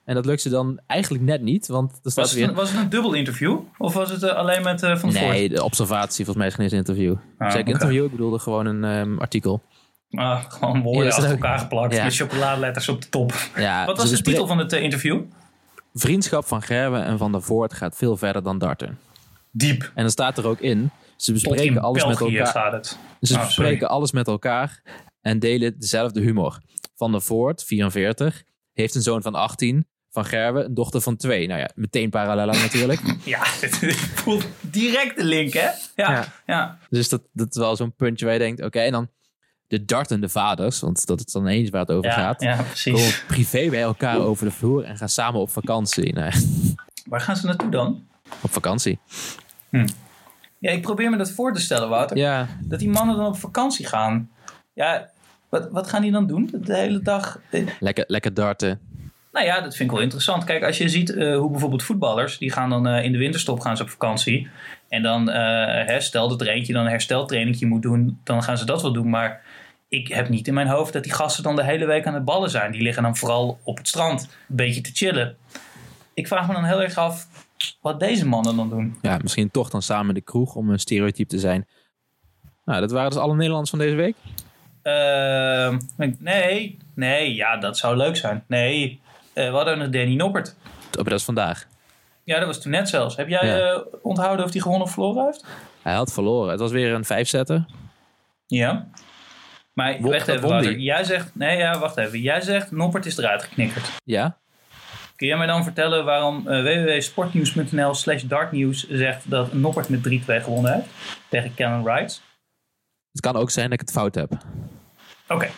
En dat lukt ze dan eigenlijk net niet. Want er staat was, het weer... een, was het een dubbel interview? Of was het uh, alleen met Van der Nee, de observatie. Volgens mij is geen eens een interview. Ah, Zeg okay. interview, ik bedoelde gewoon een um, artikel. Ah, gewoon woorden ja, achter elkaar geplakt. Ja. Met chocoladeletters op de top. Ja, Wat was de titel van het interview? Vriendschap van Gerben en Van der Voort gaat veel verder dan darten. Diep. En dan staat er ook in... Ze bespreken alles België met elkaar. Het. Ze Oh, bespreken sorry. alles met elkaar en delen dezelfde humor. Van der Voort, 44, heeft een zoon van 18. Van Gerwe, een dochter van 2. Nou ja, meteen parallel natuurlijk. Ja, dit voelt direct de link, hè? Ja, ja. Dus dat, dat is wel zo'n puntje waar je denkt, oké, en dan de dartende vaders, want dat is dan eens waar het over Ja, gaat. ja, precies. privé bij elkaar over de vloer en gaan samen op vakantie. Nou, Waar gaan ze naartoe dan? op vakantie. Ja, ik probeer me dat voor te stellen, Wouter. Ja, Dat die mannen dan op vakantie gaan. Ja, wat, wat gaan die dan doen de hele dag? Eh, lekker, lekker darten. Nou ja, dat vind ik wel interessant. Kijk, als je ziet eh, hoe bijvoorbeeld voetballers, die gaan dan eh, in de winterstop gaan ze op vakantie. En dan, stel dat er eentje dan een hersteltrainingje moet doen, dan gaan ze dat wel doen. Maar ik heb niet in mijn hoofd dat die gasten dan de hele week aan het ballen zijn. Die liggen dan vooral op het strand, een beetje te chillen. Ik vraag me dan heel erg af wat deze mannen dan doen. Ja, misschien toch dan samen de kroeg om een stereotype te zijn. Nou, dat waren dus alle Nederlanders van deze week. Ehm, nee, nee, ja, dat zou leuk zijn. Nee, eh, we hadden nog Danny Noppert. Oh, dat is vandaag. Ja, dat was toen net zelfs. Heb jij Ja. eh, onthouden of hij gewonnen of verloren heeft? Hij had verloren. Het was weer een vijfzetter. Ja. Maar wacht even. Jij zegt, nee, ja, wacht even. Jij zegt Noppert is eruit geknikkerd. Ja? Kun jij mij dan vertellen waarom eh www.sportnieuws.nl slash dartnieuws zegt dat Noppert met 3-2 gewonnen heeft tegen Cameron Wright? Het kan ook zijn dat ik het fout heb. Oké.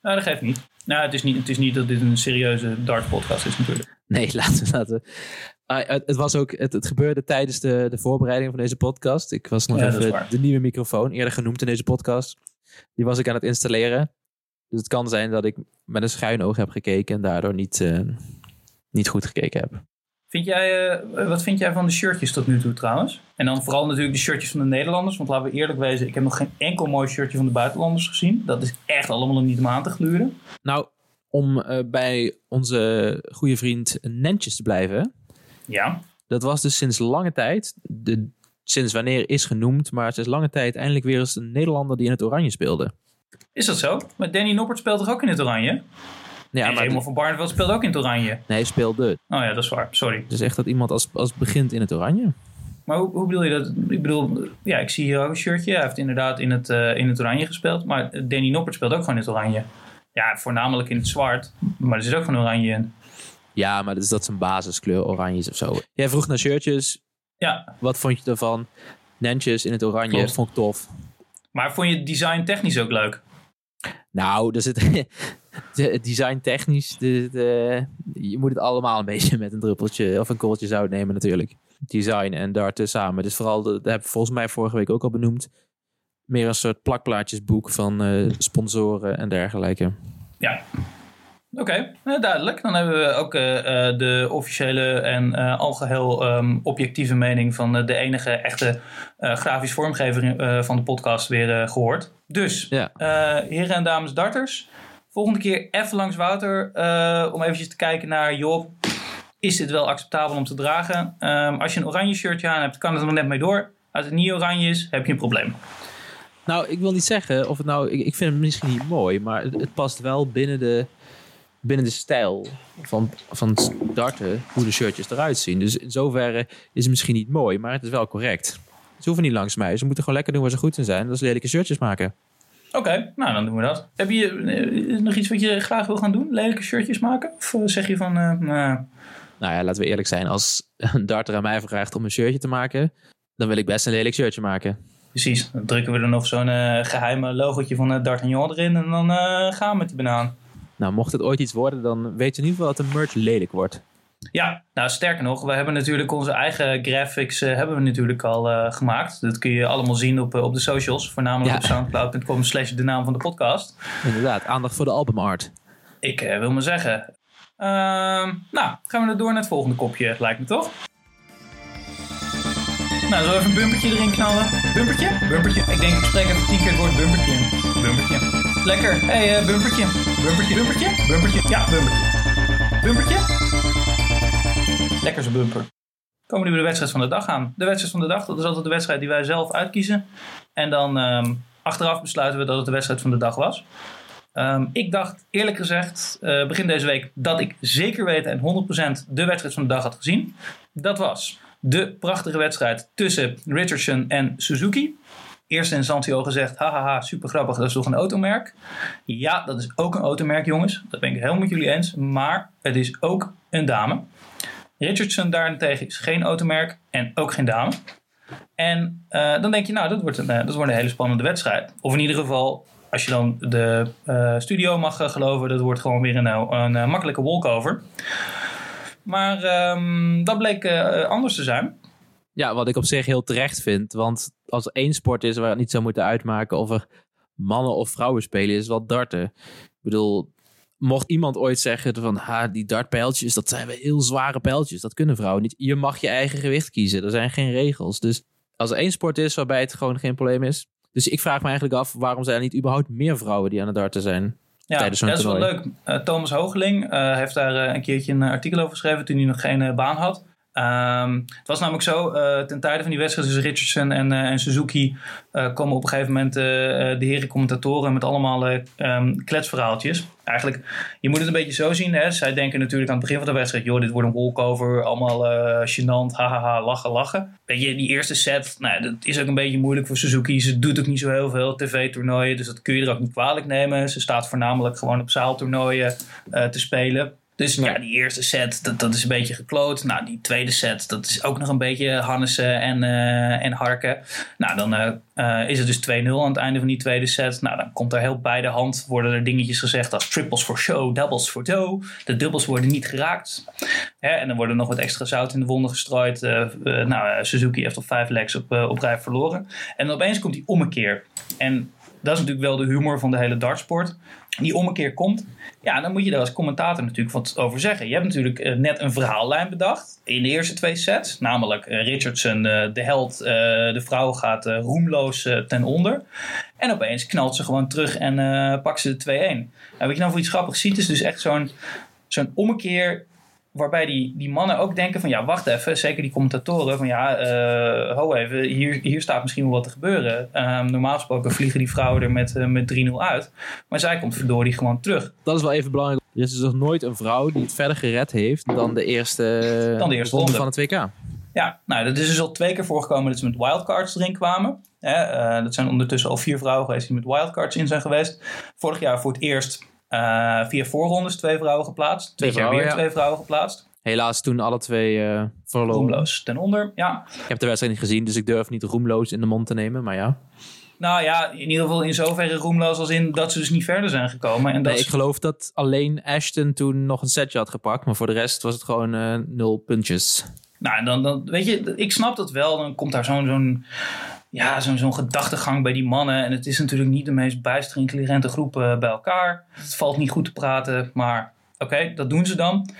Nou, dat geeft niet. Nou, het is niet, het is niet dat dit een serieuze dart podcast is natuurlijk. Nee, laten we. Laten we. Ah, het, het was ook, het, het gebeurde tijdens de, de voorbereiding van deze podcast. Ik was nog Ja, even de nieuwe microfoon, eerder genoemd in deze podcast. Die was ik aan het installeren. Dus het kan zijn dat ik met een schuin oog heb gekeken en daardoor niet, eh, niet goed gekeken heb. Vind jij, eh, wat vind jij van de shirtjes tot nu toe trouwens? En dan vooral natuurlijk de shirtjes van de Nederlanders. Want laten we eerlijk wezen, ik heb nog geen enkel mooi shirtje van de buitenlanders gezien. Dat is echt allemaal niet om aan te gluren. Nou, om eh, bij onze goede vriend Nentjes te blijven. Ja. Dat was dus sinds lange tijd, de, sinds wanneer is genoemd, maar sinds lange tijd eindelijk weer eens een Nederlander die in het oranje speelde. Is dat zo? Maar Danny Noppert speelt toch ook in het oranje? Ja, en maar Raymond van Barneveld speelt ook in het oranje. nee, speelde. Oh ja, dat is waar. Sorry. Dus echt dat iemand als, als begint in het oranje. Maar hoe, hoe bedoel je dat? Ik bedoel, ja, ik zie hier ook een shirtje. Hij heeft inderdaad in het, eh, in het oranje gespeeld. Maar Danny Noppert speelt ook gewoon in het oranje. Ja, voornamelijk in het zwart. Maar er zit ook gewoon oranje in. Ja, maar dus dat is een basiskleur, oranje is of zo. Jij vroeg naar shirtjes. Ja, Wat vond je ervan? Nentjes in het oranje, Klopt. vond ik tof. maar vond je het design technisch ook leuk? Nou, de- het design technisch. De, de- je moet het allemaal een beetje met een druppeltje of een korreltje zout nemen natuurlijk. Design en darten samen. Dus vooral, dat heb ik volgens mij vorige week ook al benoemd. Meer een soort plakplaatjesboek van eh, sponsoren en dergelijke. Ja. Oké, nou, duidelijk. Dan hebben we ook eh, eh, de officiële en eh, algeheel ehm, objectieve mening van de enige echte grafisch vormgever van de podcast weer eh, gehoord. Dus, Ja. heren en dames darters, volgende keer even langs Wouter om eventjes te kijken naar, joh, is dit wel acceptabel om te dragen? Ehm, als je een oranje shirtje aan hebt, kan het er nog net mee door. Als het niet oranje is, heb je een probleem. Nou, ik wil niet zeggen of het nou. Ik, ik vind het misschien niet mooi, maar het, het past wel binnen de, binnen de stijl van, van darten, hoe de shirtjes eruit zien. Dus in zoverre is het misschien niet mooi, maar het is wel correct. Ze hoeven niet langs mij. Ze moeten gewoon lekker doen waar ze goed in zijn. Dat is lelijke shirtjes maken. Oké, nou dan doen we dat. Heb je eh, nog iets wat je graag wil gaan doen? Lelijke shirtjes maken? Of eh, zeg je van, eh, nou, Nou ja, laten we eerlijk zijn. Als een darter aan mij vraagt om een shirtje te maken, dan wil ik best een lelijk shirtje maken. precies. Dan drukken we er nog zo'n eh, geheime logotje van uh, D'Artagnan erin en dan gaan we met die banaan. Nou, mocht het ooit iets worden, dan weet je in ieder geval dat de merch lelijk wordt. Ja, nou sterker nog, we hebben natuurlijk onze eigen graphics hebben we natuurlijk al gemaakt. Dat kun je allemaal zien op, op de socials, voornamelijk op soundcloud.com slash de naam van de podcast. Inderdaad, aandacht voor de albumart. Ik wil maar zeggen. Ehm, nou, gaan we door naar het volgende kopje, lijkt me toch? Nou, zo even een bumpertje erin knallen. Bumpertje? Bumpertje. Ik denk, ik spreek even tien keer het woord bumpertje. Bumpertje. Lekker. Hé, hey, uh, bumpertje. Bumpertje. Bumpertje. Bumpertje. Ja, bumpertje. Bumpertje. Lekker zo'n bumper. Komen we nu bij de wedstrijd van de dag aan. De wedstrijd van de dag, dat is altijd de wedstrijd die wij zelf uitkiezen. En dan um, achteraf besluiten we dat het de wedstrijd van de dag was. Um, ik dacht eerlijk gezegd, uh, begin deze week, dat ik zeker weten en 100% de wedstrijd van de dag had gezien. Dat was de prachtige wedstrijd tussen Richardson en Suzuki. Eerst instantie al gezegd, hahaha, super grappig, dat is toch een automerk? Ja, dat is ook een automerk, jongens. Dat ben ik helemaal met jullie eens. Maar het is ook een dame. Richardson daarentegen is geen automerk en ook geen dame. En uh, dan denk je, nou, dat wordt, een, uh, dat wordt een hele spannende wedstrijd. Of in ieder geval, als je dan de uh, studio mag geloven, dat wordt gewoon weer een, een makkelijke walkover. Maar um, dat bleek anders te zijn. Ja, wat ik op zich heel terecht vind. Want als er één sport is waar het niet zou moeten uitmaken of er mannen of vrouwen spelen, is wel darten. Ik bedoel, mocht iemand ooit zeggen van ha, die dartpijltjes, dat zijn wel heel zware pijltjes. Dat kunnen vrouwen niet. Je mag je eigen gewicht kiezen. Er zijn geen regels. Dus als er één sport is waarbij het gewoon geen probleem is. Dus ik vraag me eigenlijk af, waarom zijn er niet überhaupt meer vrouwen die aan het darten zijn? Ja, dat is wel leuk. Uh, Thomas Hoogeling uh, heeft daar uh, een keertje een artikel over geschreven toen hij nog geen baan had. Um, het was namelijk zo, uh, ten tijde van die wedstrijd tussen Richardson en, uh, en Suzuki uh, komen op een gegeven moment de heren commentatoren met allemaal um, kletsverhaaltjes. Eigenlijk, je moet het een beetje zo zien. Hè? Zij denken natuurlijk aan het begin van de wedstrijd, joh, dit wordt een walkover, allemaal gênant, hahaha, lachen, lachen. Weet je, die eerste set, nou, dat is ook een beetje moeilijk voor Suzuki. Ze doet ook niet zo heel veel tv-toernooien, dus dat kun je er ook niet kwalijk nemen. Ze staat voornamelijk gewoon op zaaltoernooien te spelen. Dus ja, die eerste set, dat, dat is een beetje gekloot. Nou, die tweede set, dat is ook nog een beetje Hannessen en, uh, en Harken. Nou, dan uh, is het dus 2-0 aan het einde van die tweede set. Nou, dan komt er heel bij de hand, worden er dingetjes gezegd als triples for show, doubles for dough. De dubbels worden niet geraakt. Hè, en dan worden nog wat extra zout in de wonden gestrooid. nou, Suzuki heeft al vijf legs op, op rij verloren. En dan opeens komt die ommekeer. En dat is natuurlijk wel de humor van de hele dartsport. Die ommekeer komt, ja, dan moet je daar als commentator natuurlijk wat over zeggen. Je hebt natuurlijk uh, net een verhaallijn bedacht in de eerste twee sets. Namelijk uh, Richardson, uh, de held, de vrouw gaat roemloos ten onder. En opeens knalt ze gewoon terug en pakt ze de 2-1. En wat je dan voor iets grappigs ziet, is dus echt zo'n zo'n ommekeer waarbij die, die mannen ook denken van ja, wacht even, zeker die commentatoren van ja, uh, ho even, hier, hier staat misschien wel wat te gebeuren. Um, normaal gesproken vliegen die vrouwen er met, uh, met 3-0 uit, maar zij komt verdorie gewoon terug. Dat is wel even belangrijk. Er is dus nog nooit een vrouw die het verder gered heeft dan de eerste, dan de eerste ronde, van het WK. Ja, nou, dat is dus al twee keer voorgekomen dat ze met wildcards erin kwamen. uh, dat zijn ondertussen al vier vrouwen geweest die met wildcards in zijn geweest. Vorig jaar voor het eerst uh, via voorrondes twee vrouwen geplaatst. Twee jaar weer twee vrouwen geplaatst. Helaas toen alle twee uh, verloren. Roemloos ten onder, ja. Ik heb de wedstrijd niet gezien, dus ik durf niet roemloos in de mond te nemen, maar ja. Nou ja, in ieder geval in zoverre roemloos als in dat ze dus niet verder zijn gekomen. En nee, dat ik geloof dat alleen Ashton toen nog een setje had gepakt. Maar voor de rest was het gewoon uh, nul puntjes. Nou, dan, dan weet je, ik snap dat wel. Dan komt daar zo'n zo'n ja, zo'n gedachtegang bij die mannen. En het is natuurlijk niet de meest bijster intelligente groep uh, bij elkaar. Het valt niet goed te praten, maar oké, dat doen ze dan.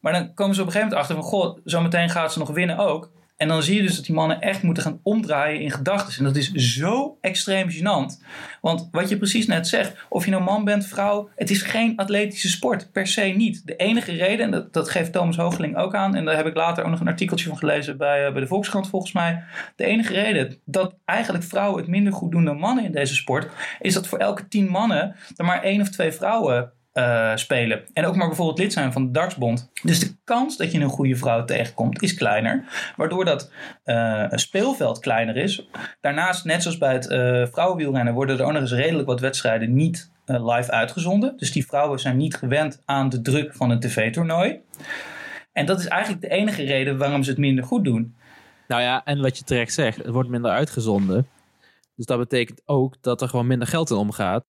Maar dan komen ze op een gegeven moment achter van... goh, zometeen gaat ze nog winnen ook. En dan zie je dus dat die mannen echt moeten gaan omdraaien in gedachten. En dat is zo extreem gênant. Want wat je precies net zegt, of je nou man bent, vrouw, het is geen atletische sport, per se niet. De enige reden, en dat, dat geeft Thomas Hoogeling ook aan, en daar heb ik later ook nog een artikeltje van gelezen bij, uh, bij de Volkskrant volgens mij. De enige reden dat eigenlijk vrouwen het minder goed doen dan mannen in deze sport, is dat voor elke tien mannen er maar één of twee vrouwen uh, spelen. En ook maar bijvoorbeeld lid zijn van de dartsbond. Dus de kans dat je een goede vrouw tegenkomt is kleiner. Waardoor dat uh, speelveld kleiner is. Daarnaast, net zoals bij het uh, vrouwenwielrennen, worden er ook nog eens redelijk wat wedstrijden niet live uitgezonden. Dus die vrouwen zijn niet gewend aan de druk van een tv-toernooi. En dat is eigenlijk de enige reden waarom ze het minder goed doen. Nou ja, en wat je terecht zegt, het wordt minder uitgezonden. Dus dat betekent ook dat er gewoon minder geld in omgaat.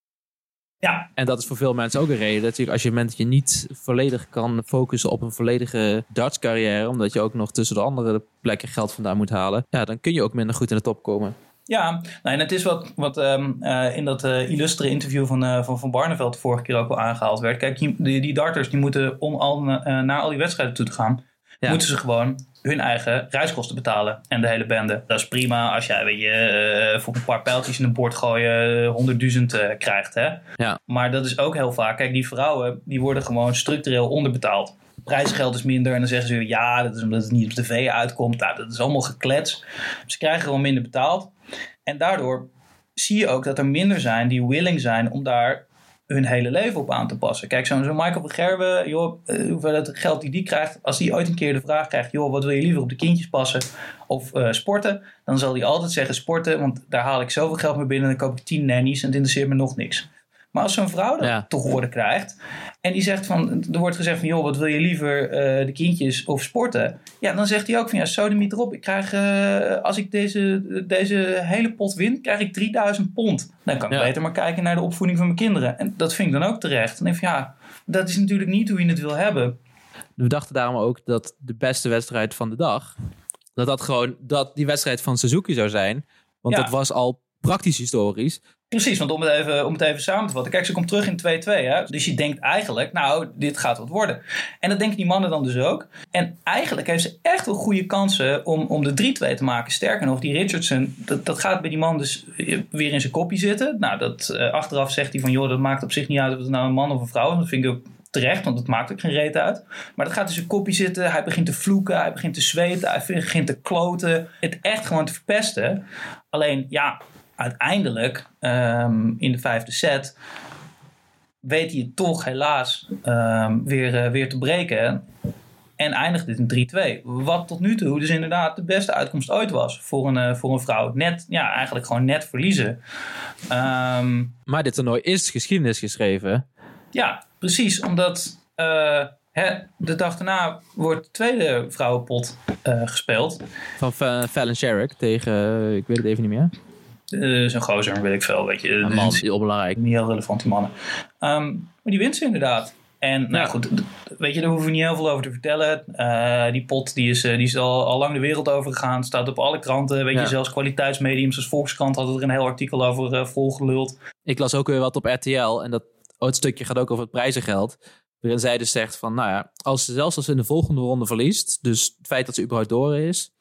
Ja. En dat is voor veel mensen ook een reden. Natuurlijk, als je moment je niet volledig kan focussen op een volledige darts carrière, omdat je ook nog tussen de andere plekken geld vandaan moet halen, ja, dan kun je ook minder goed in de top komen. Ja, nou, en het is wat, wat um, uh, in dat uh, illustre interview van, uh, van Van Barneveld de vorige keer ook al aangehaald werd. Kijk, die, die darters die moeten om al naar al die wedstrijden toe te gaan, ja. moeten ze gewoon hun eigen reiskosten betalen. En de hele bende. Dat is prima als jij weet je, voor een paar pijltjes in een bord gooien honderdduizend krijgt. Hè? Ja. Maar dat is ook heel vaak. Kijk, die vrouwen die worden gewoon structureel onderbetaald prijsgeld is minder. En dan zeggen ze ja, dat is omdat het niet op tv uitkomt. Nou, dat is allemaal geklets. Ze krijgen gewoon minder betaald. En daardoor zie je ook dat er minder zijn die willing zijn om daar hun hele leven op aan te passen. Kijk, zo'n zo Michael van Gerwen, joh, uh, hoeveel geld die die krijgt, als die ooit een keer de vraag krijgt, joh, wat wil je liever op de kindjes passen of uh, sporten, dan zal hij altijd zeggen sporten, want daar haal ik zoveel geld mee binnen, dan koop ik tien nannies en het interesseert me nog niks. Maar als zo'n vrouw dat ja. te horen krijgt en die zegt van, er wordt gezegd van, joh, wat wil je liever, uh, de kindjes of sporten? Ja, dan zegt hij ook van, ja, sodemiet erop. Ik krijg, uh, als ik deze, deze hele pot win, krijg ik 3000 pond. Dan kan ik ja. beter maar kijken naar de opvoeding van mijn kinderen. En dat vind ik dan ook terecht. En van, ja, dat is natuurlijk niet hoe je het wil hebben. We dachten daarom ook dat de beste wedstrijd van de dag, dat dat gewoon, dat die wedstrijd van Suzuki zou zijn. Want ja. dat was al praktisch historisch. Precies, want om het, even, om het even samen te vatten. Kijk, ze komt terug in 2-2. Dus je denkt eigenlijk, nou, dit gaat wat worden. En dat denken die mannen dan dus ook. En eigenlijk heeft ze echt wel goede kansen om, om de 3-2 te maken. Sterker nog, die Richardson, dat, dat gaat bij die man dus weer in zijn kopje zitten. Nou, dat, uh, achteraf zegt hij van, joh, dat maakt op zich niet uit of het nou een man of een vrouw is. Dat vind ik ook terecht, want dat maakt ook geen reet uit. Maar dat gaat in zijn kopje zitten. Hij begint te vloeken, hij begint te zweten, hij begint te kloten. Het echt gewoon te verpesten. Alleen, ja, uiteindelijk um, in de vijfde set weet hij het toch helaas um, weer, uh, weer te breken. En eindigt dit in 3-2. Wat tot nu toe dus inderdaad de beste uitkomst ooit was voor een, uh, voor een vrouw. Net, ja, eigenlijk gewoon net verliezen. Um, maar dit toernooi is geschiedenis geschreven. Ja, precies. Omdat uh, hè, de dag daarna wordt de tweede vrouwenpot gespeeld. Van Fallon Sherrick tegen, ik weet het even niet meer. Uh, Zo'n gozer, weet ik veel. Weet je, een man, heel belangrijk. Niet heel relevant, die mannen. Um, maar die wint ze inderdaad. En nou ja. goed, weet je, daar hoeven we niet heel veel over te vertellen. Uh, die pot die is, die is al, al lang de wereld over gegaan. Staat op alle kranten. Weet ja. je, zelfs kwaliteitsmediums als Volkskrant had er een heel artikel over uh, volgeluld. Ik las ook weer wat op RTL. En dat oh, het stukje gaat ook over het prijzengeld. Waarin zij dus zegt van, nou ja, als ze zelfs als ze in de volgende ronde verliest. Dus het feit dat ze überhaupt door is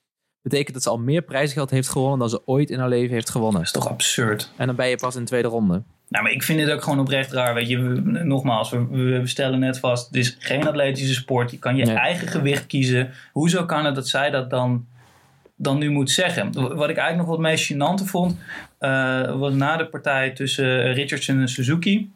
betekent dat ze al meer prijsgeld heeft gewonnen dan ze ooit in haar leven heeft gewonnen. Dat is toch absurd? En dan ben je pas in de tweede ronde. Nou, maar ik vind dit ook gewoon oprecht raar. Weet je, we, nogmaals, we, we, stellen net vast: het is geen atletische sport. Je kan je nee. eigen gewicht kiezen. Hoezo kan het dat zij dat dan, dan nu moet zeggen? Wat ik eigenlijk nog wat meest gênante vond, uh, was na de partij tussen Richardson en Suzuki.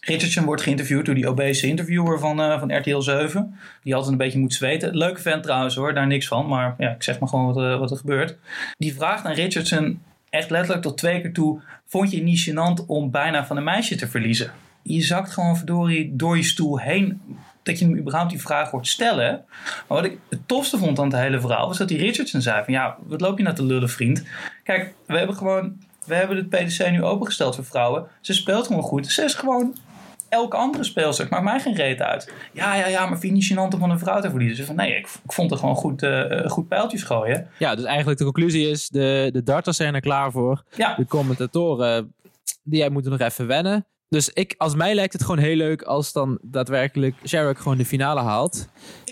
Richardson wordt geïnterviewd door die obese interviewer van, uh, van RTL 7. Die altijd een beetje moet zweten. Leuke vent trouwens hoor, daar niks van. Maar ja, ik zeg maar gewoon wat, uh, wat er gebeurt. Die vraagt aan Richardson echt letterlijk tot twee keer toe... Vond je het niet gênant om bijna van een meisje te verliezen? Je zakt gewoon verdorie door je stoel heen dat je hem überhaupt die vraag hoort stellen. Maar wat ik het tofste vond aan het hele verhaal... was dat die Richardson zei van... ja, wat loop je nou te lullen vriend? Kijk, we hebben gewoon... We hebben het PDC nu opengesteld voor vrouwen. Ze speelt gewoon goed. Ze is gewoon elke andere speelster. Maakt mij geen reet uit. Ja, ja, ja, maar vind je gênant om van een vrouw te verliezen? Ze van nee, ik, ik vond er gewoon goed, uh, goed pijltjes gooien. Ja, dus eigenlijk de conclusie is: de, de darters zijn er klaar voor. Ja. De commentatoren, die moeten nog even wennen. Dus ik, als mij lijkt het gewoon heel leuk als dan daadwerkelijk Sherrock gewoon de finale haalt.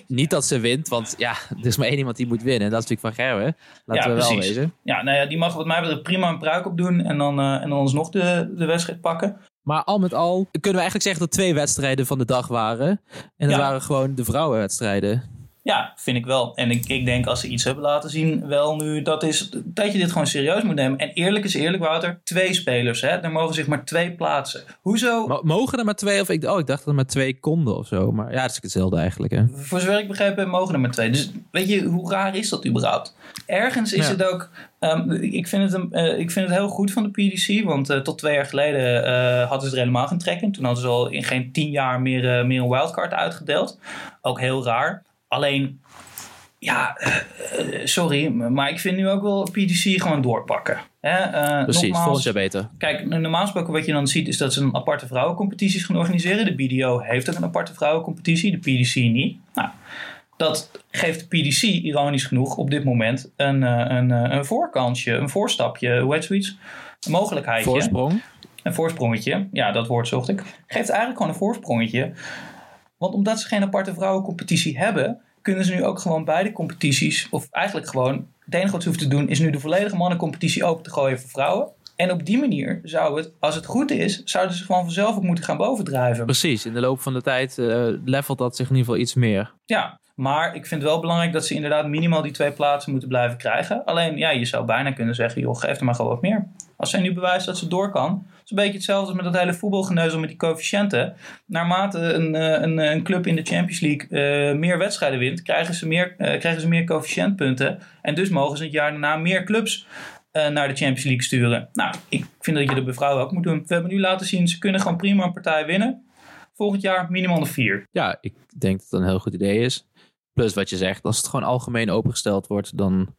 Niet dat ze wint, want ja, er is maar één iemand die moet winnen. Dat is natuurlijk van Gerwe. Laten ja, we wel wezen. Ja, nou ja, die mag wat mij betreft prima een pruik op doen en dan, uh, en dan alsnog de, de wedstrijd pakken. Maar al met al kunnen we eigenlijk zeggen dat twee wedstrijden van de dag waren. En dat ja. waren gewoon de vrouwenwedstrijden. Ja, vind ik wel. En ik, ik denk als ze iets hebben laten zien, wel nu, dat is dat je dit gewoon serieus moet nemen. En eerlijk is eerlijk, Wouter, twee spelers, hè. Er mogen zich maar twee plaatsen. Hoezo? M mogen er maar twee? Of ik, oh, ik dacht dat er maar twee konden of zo. Maar ja, dat is hetzelfde eigenlijk, hè. Voor zover ik begrepen heb, mogen er maar twee. Dus weet je, hoe raar is dat überhaupt? Ergens is ja. het ook... Um, ik, vind het een, uh, ik vind het heel goed van de PDC, want uh, tot twee jaar geleden uh, hadden ze er helemaal geen trek in. Toen hadden ze al in geen tien jaar meer, meer een wildcard uitgedeeld. Ook heel raar. Alleen, ja, sorry, maar ik vind nu ook wel PDC gewoon doorpakken. Hè? Precies, nogmaals, volgend jaar beter. Kijk, normaal gesproken wat je dan ziet is dat ze een aparte vrouwencompetities gaan organiseren. De BDO heeft ook een aparte vrouwencompetitie, de PDC niet. Nou, dat geeft de PDC, ironisch genoeg, op dit moment een, een, een voorkansje, een voorstapje, hoe heet zoiets? Een mogelijkheidje. Voorsprong. Een voorsprongetje, ja, dat woord zocht ik. Geeft eigenlijk gewoon een voorsprongetje. Want omdat ze geen aparte vrouwencompetitie hebben, kunnen ze nu ook gewoon beide competities, of eigenlijk gewoon, het enige wat ze hoeven te doen, is nu de volledige mannencompetitie open te gooien voor vrouwen. En op die manier zou het, als het goed is, zouden ze gewoon vanzelf ook moeten gaan bovendrijven. Precies, in de loop van de tijd uh, levelt dat zich in ieder geval iets meer. Ja, maar ik vind het wel belangrijk dat ze inderdaad minimaal die twee plaatsen moeten blijven krijgen. Alleen, ja, je zou bijna kunnen zeggen, joh, geef er maar gewoon wat meer. Als zij nu bewijst dat ze door kan, is een beetje hetzelfde als met dat hele voetbalgeneuzel met die coëfficiënten. Naarmate een, eh, een, een club in de Champions League uh, meer wedstrijden wint, krijgen ze meer, uh, krijgen ze meer coëfficiëntpunten. En dus mogen ze het jaar daarna meer clubs naar de Champions League sturen. Nou, ik vind dat je dat bij vrouwen ook moet doen. We hebben nu laten zien, ze kunnen gewoon prima een partij winnen. Volgend jaar minimaal de vier. Ja, ik denk dat dat een heel goed idee is. Plus wat je zegt, als het gewoon algemeen opengesteld wordt, dan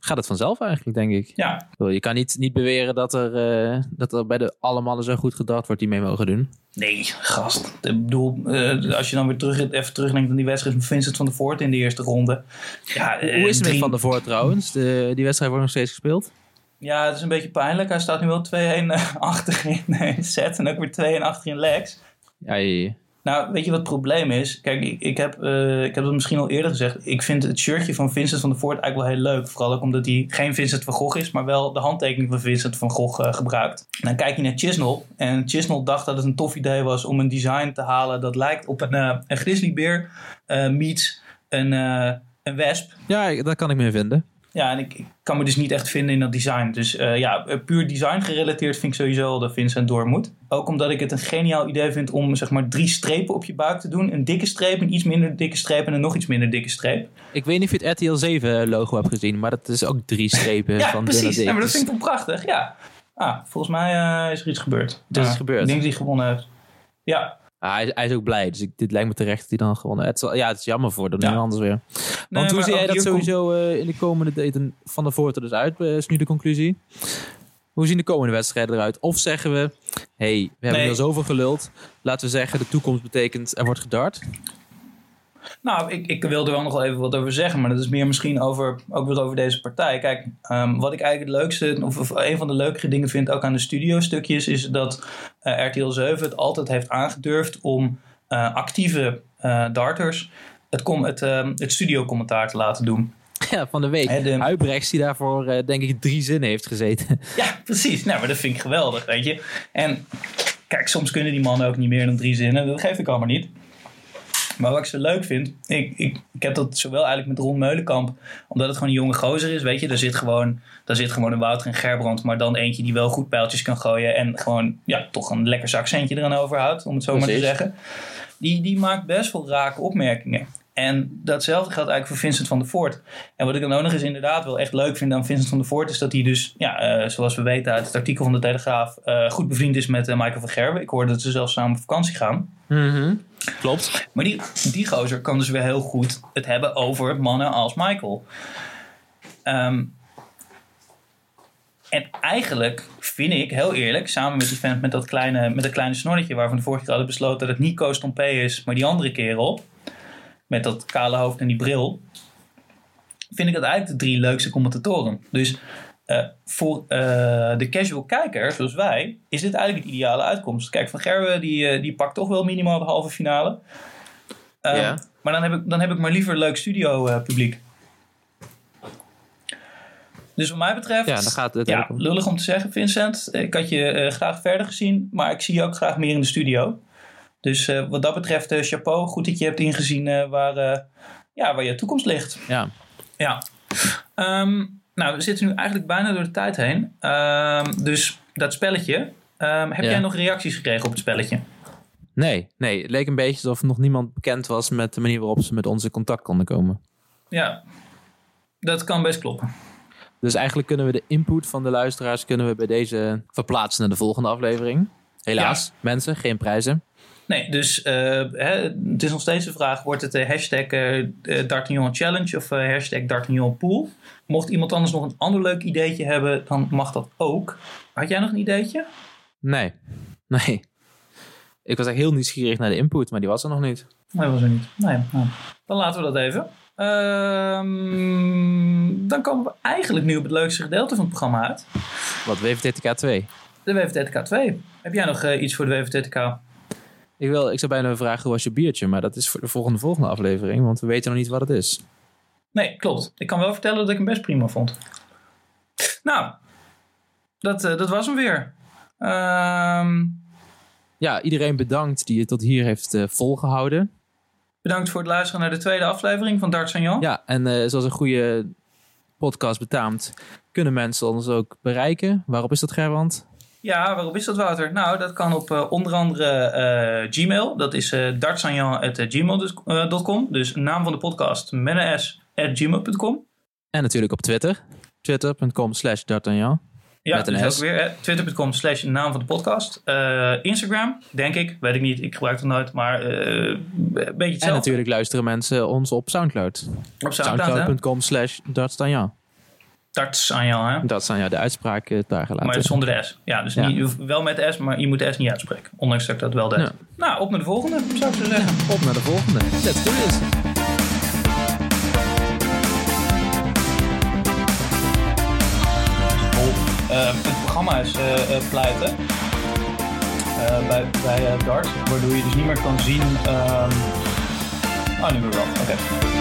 gaat het vanzelf eigenlijk, denk ik. Ja. Je kan niet, niet beweren dat er, uh, dat er bij de alle mannen zo goed gedacht wordt die mee mogen doen. Nee, gast. Ik bedoel, uh, als je dan weer terug, even terugdenkt aan die wedstrijd van Vincent van der Voort in de eerste ronde. Ja, uh, Hoe is het met Van der Voort trouwens? De, die wedstrijd wordt nog steeds gespeeld. Ja, het is een beetje pijnlijk. Hij staat nu wel 2-1 achter in set en ook weer 2-1 achter in legs. Ja, je, nou, weet je wat het probleem is? Kijk, ik, ik, heb, uh, ik heb het misschien al eerder gezegd. Ik vind het shirtje van Vincent van der Voort eigenlijk wel heel leuk. Vooral ook omdat hij geen Vincent van Gogh is, maar wel de handtekening van Vincent van Gogh uh, gebruikt. dan kijk je naar Chisnell. En Chisnell dacht dat het een tof idee was om een design te halen dat lijkt op een, uh, een grizzlybeer meets een, een wesp. Ja, daar kan ik mee vinden. Ja, en ik, kan me dus niet echt vinden in dat design. Dus uh, ja, puur design gerelateerd vind ik sowieso dat Vincent door moet. Ook omdat ik het een geniaal idee vind om zeg maar drie strepen op je buik te doen. Een dikke streep, een iets minder dikke streep en een nog iets minder dikke streep. Ik weet niet of je het RTL 7 logo hebt gezien, maar dat is ook drie strepen ja, van precies. Ja, maar dat vind ik wel prachtig, ja. Ah, volgens mij uh, is er iets gebeurd. Er is iets gebeurd. Ik denk dat hij gewonnen heeft. Ja. Ah, hij, hij, is ook blij, dus ik, dit lijkt me terecht dat hij dan gewonnen heeft. Ja, het is jammer voor de anders weer. Want hoe zie jij dat sowieso uh, in de komende daten van de Voort dus uit, uh, is nu de conclusie? Hoe zien de komende wedstrijden eruit? Of zeggen we, hey, we hebben nee. al zoveel geluld. Laten we zeggen, de toekomst betekent er wordt gedart. Nou, ik, ik wil er wel nog wel even wat over zeggen, maar dat is meer misschien over, ook wat over deze partij. Kijk, um, wat ik eigenlijk het leukste, of, of, een van de leukere dingen vind ook aan de studio-stukjes, is dat RTL 7 het altijd heeft aangedurfd om uh, actieve uh, darters het, com het, uh, het studio-commentaar te laten doen. Ja, van de week. He, de... Huibrechts die daarvoor denk ik drie zinnen heeft gezeten. Ja, precies. Nou, maar dat vind ik geweldig, weet je. En kijk, soms kunnen die mannen ook niet meer dan drie zinnen. Dat geef ik allemaal niet. Maar wat ik zo leuk vind, ik, ik, ik heb dat zowel eigenlijk met Ron Meulenkamp, omdat het gewoon een jonge gozer is, weet je. Daar zit gewoon, daar zit gewoon een Wouter en Gerbrand, maar dan eentje die wel goed pijltjes kan gooien en gewoon, ja, toch een lekker accentje eraan overhoudt, om het zo maar te zeggen. Die, die maakt best wel rake opmerkingen. En datzelfde geldt eigenlijk voor Vincent van der Voort. En wat ik dan ook nog eens inderdaad wel echt leuk vind aan Vincent van der Voort... is dat hij dus, ja, uh, zoals we weten uit het artikel van de Telegraaf... Uh, goed bevriend is met uh, Michael van Gerwen. Ik hoorde dat ze zelfs samen op vakantie gaan. Mm -hmm. Klopt. Maar die, die gozer kan dus weer heel goed het hebben over mannen als Michael. Um, en eigenlijk vind ik, heel eerlijk, samen met die vent met dat kleine, met dat kleine snorretje... waarvan de vorige keer hadden besloten dat het niet Koos is... maar die andere kerel met dat kale hoofd en die bril, vind ik dat eigenlijk de drie leukste commentatoren. Dus uh, voor uh, de casual kijker, zoals wij, is dit eigenlijk de ideale uitkomst. Kijk, Van Gerwen die, uh, die pakt toch wel minimaal de halve finale. Yeah. Maar dan heb, ik, dan heb ik maar liever leuk studio publiek. Dus wat mij betreft, ja, dan gaat het ja, lullig om te zeggen, Vincent. Ik had je graag verder gezien, maar ik zie je ook graag meer in de studio. Dus wat dat betreft, chapeau. Goed dat je hebt ingezien waar, ja, waar je toekomst ligt. Ja. ja. Um, nou, we zitten nu eigenlijk bijna door de tijd heen. Um, dus dat spelletje. Um, heb ja. jij nog reacties gekregen op het spelletje? Nee, nee. Het leek een beetje alsof nog niemand bekend was met de manier waarop ze met ons in contact konden komen. Ja, dat kan best kloppen. Dus eigenlijk kunnen we de input van de luisteraars kunnen we bij deze verplaatsen naar de volgende aflevering. Helaas, ja. mensen, geen prijzen. Nee, dus uh, hè, het is nog steeds de vraag: wordt het de hashtag uh, D'Artagnan Challenge of hashtag D'Artagnan Pool? Mocht iemand anders nog een ander leuk ideetje hebben, dan mag dat ook. Had jij nog een ideetje? Nee, nee. Ik was echt heel nieuwsgierig naar de input, maar die was er nog niet. Nee, was er niet. Nee, nou, dan laten we dat even. Ehm, dan komen we eigenlijk nu op het leukste gedeelte van het programma uit. Wat, WVTTK 2? De WVTTK 2. Heb jij nog uh, iets voor de WVTTK? Ik, wil, ik zou bijna vragen hoe was je biertje, maar dat is voor de volgende, volgende aflevering, want we weten nog niet wat het is. Nee, klopt. Ik kan wel vertellen dat ik hem best prima vond. Nou, dat, uh, dat was hem weer. Ehm ja, iedereen bedankt die het tot hier heeft uh, volgehouden. Bedankt voor het luisteren naar de tweede aflevering van Darts en Jan. Ja, en uh, zoals een goede podcast betaamt, kunnen mensen ons ook bereiken. Waarop is dat, Gerwand? Ja, waarop is dat, Wouter? Nou, dat kan op uh, onder andere Gmail. Dat is uh, dartsanjan.gmail.com. Dus naam van de podcast, met een s, at gmail.com. En natuurlijk op Twitter. Twitter.com slash dartanjan. Ja, met een dus ook weer twitter.com slash naam van de podcast. Instagram, denk ik, weet ik niet. Ik gebruik het nooit, maar een beetje hetzelfde. En natuurlijk luisteren mensen ons op Soundcloud. Op Soundcloud, Soundcloud.com slash dartstanjan. Dartsanjan, hè? Dartsanjan, de uitspraak uh, daar gelaten. Maar zonder de S. Ja, dus ja. Niet, wel met de S, maar je moet de S niet uitspreken. Ondanks dat ik dat wel deed. Ja. Nou, op naar de volgende, zou ik zo zeggen. op naar de volgende. Let's do this. Uh, het programma is uh, pleiten uh, bij, bij Dart, waardoor je dus niet meer kan zien. Um... Oh, nu weer wel. Oké. Okay.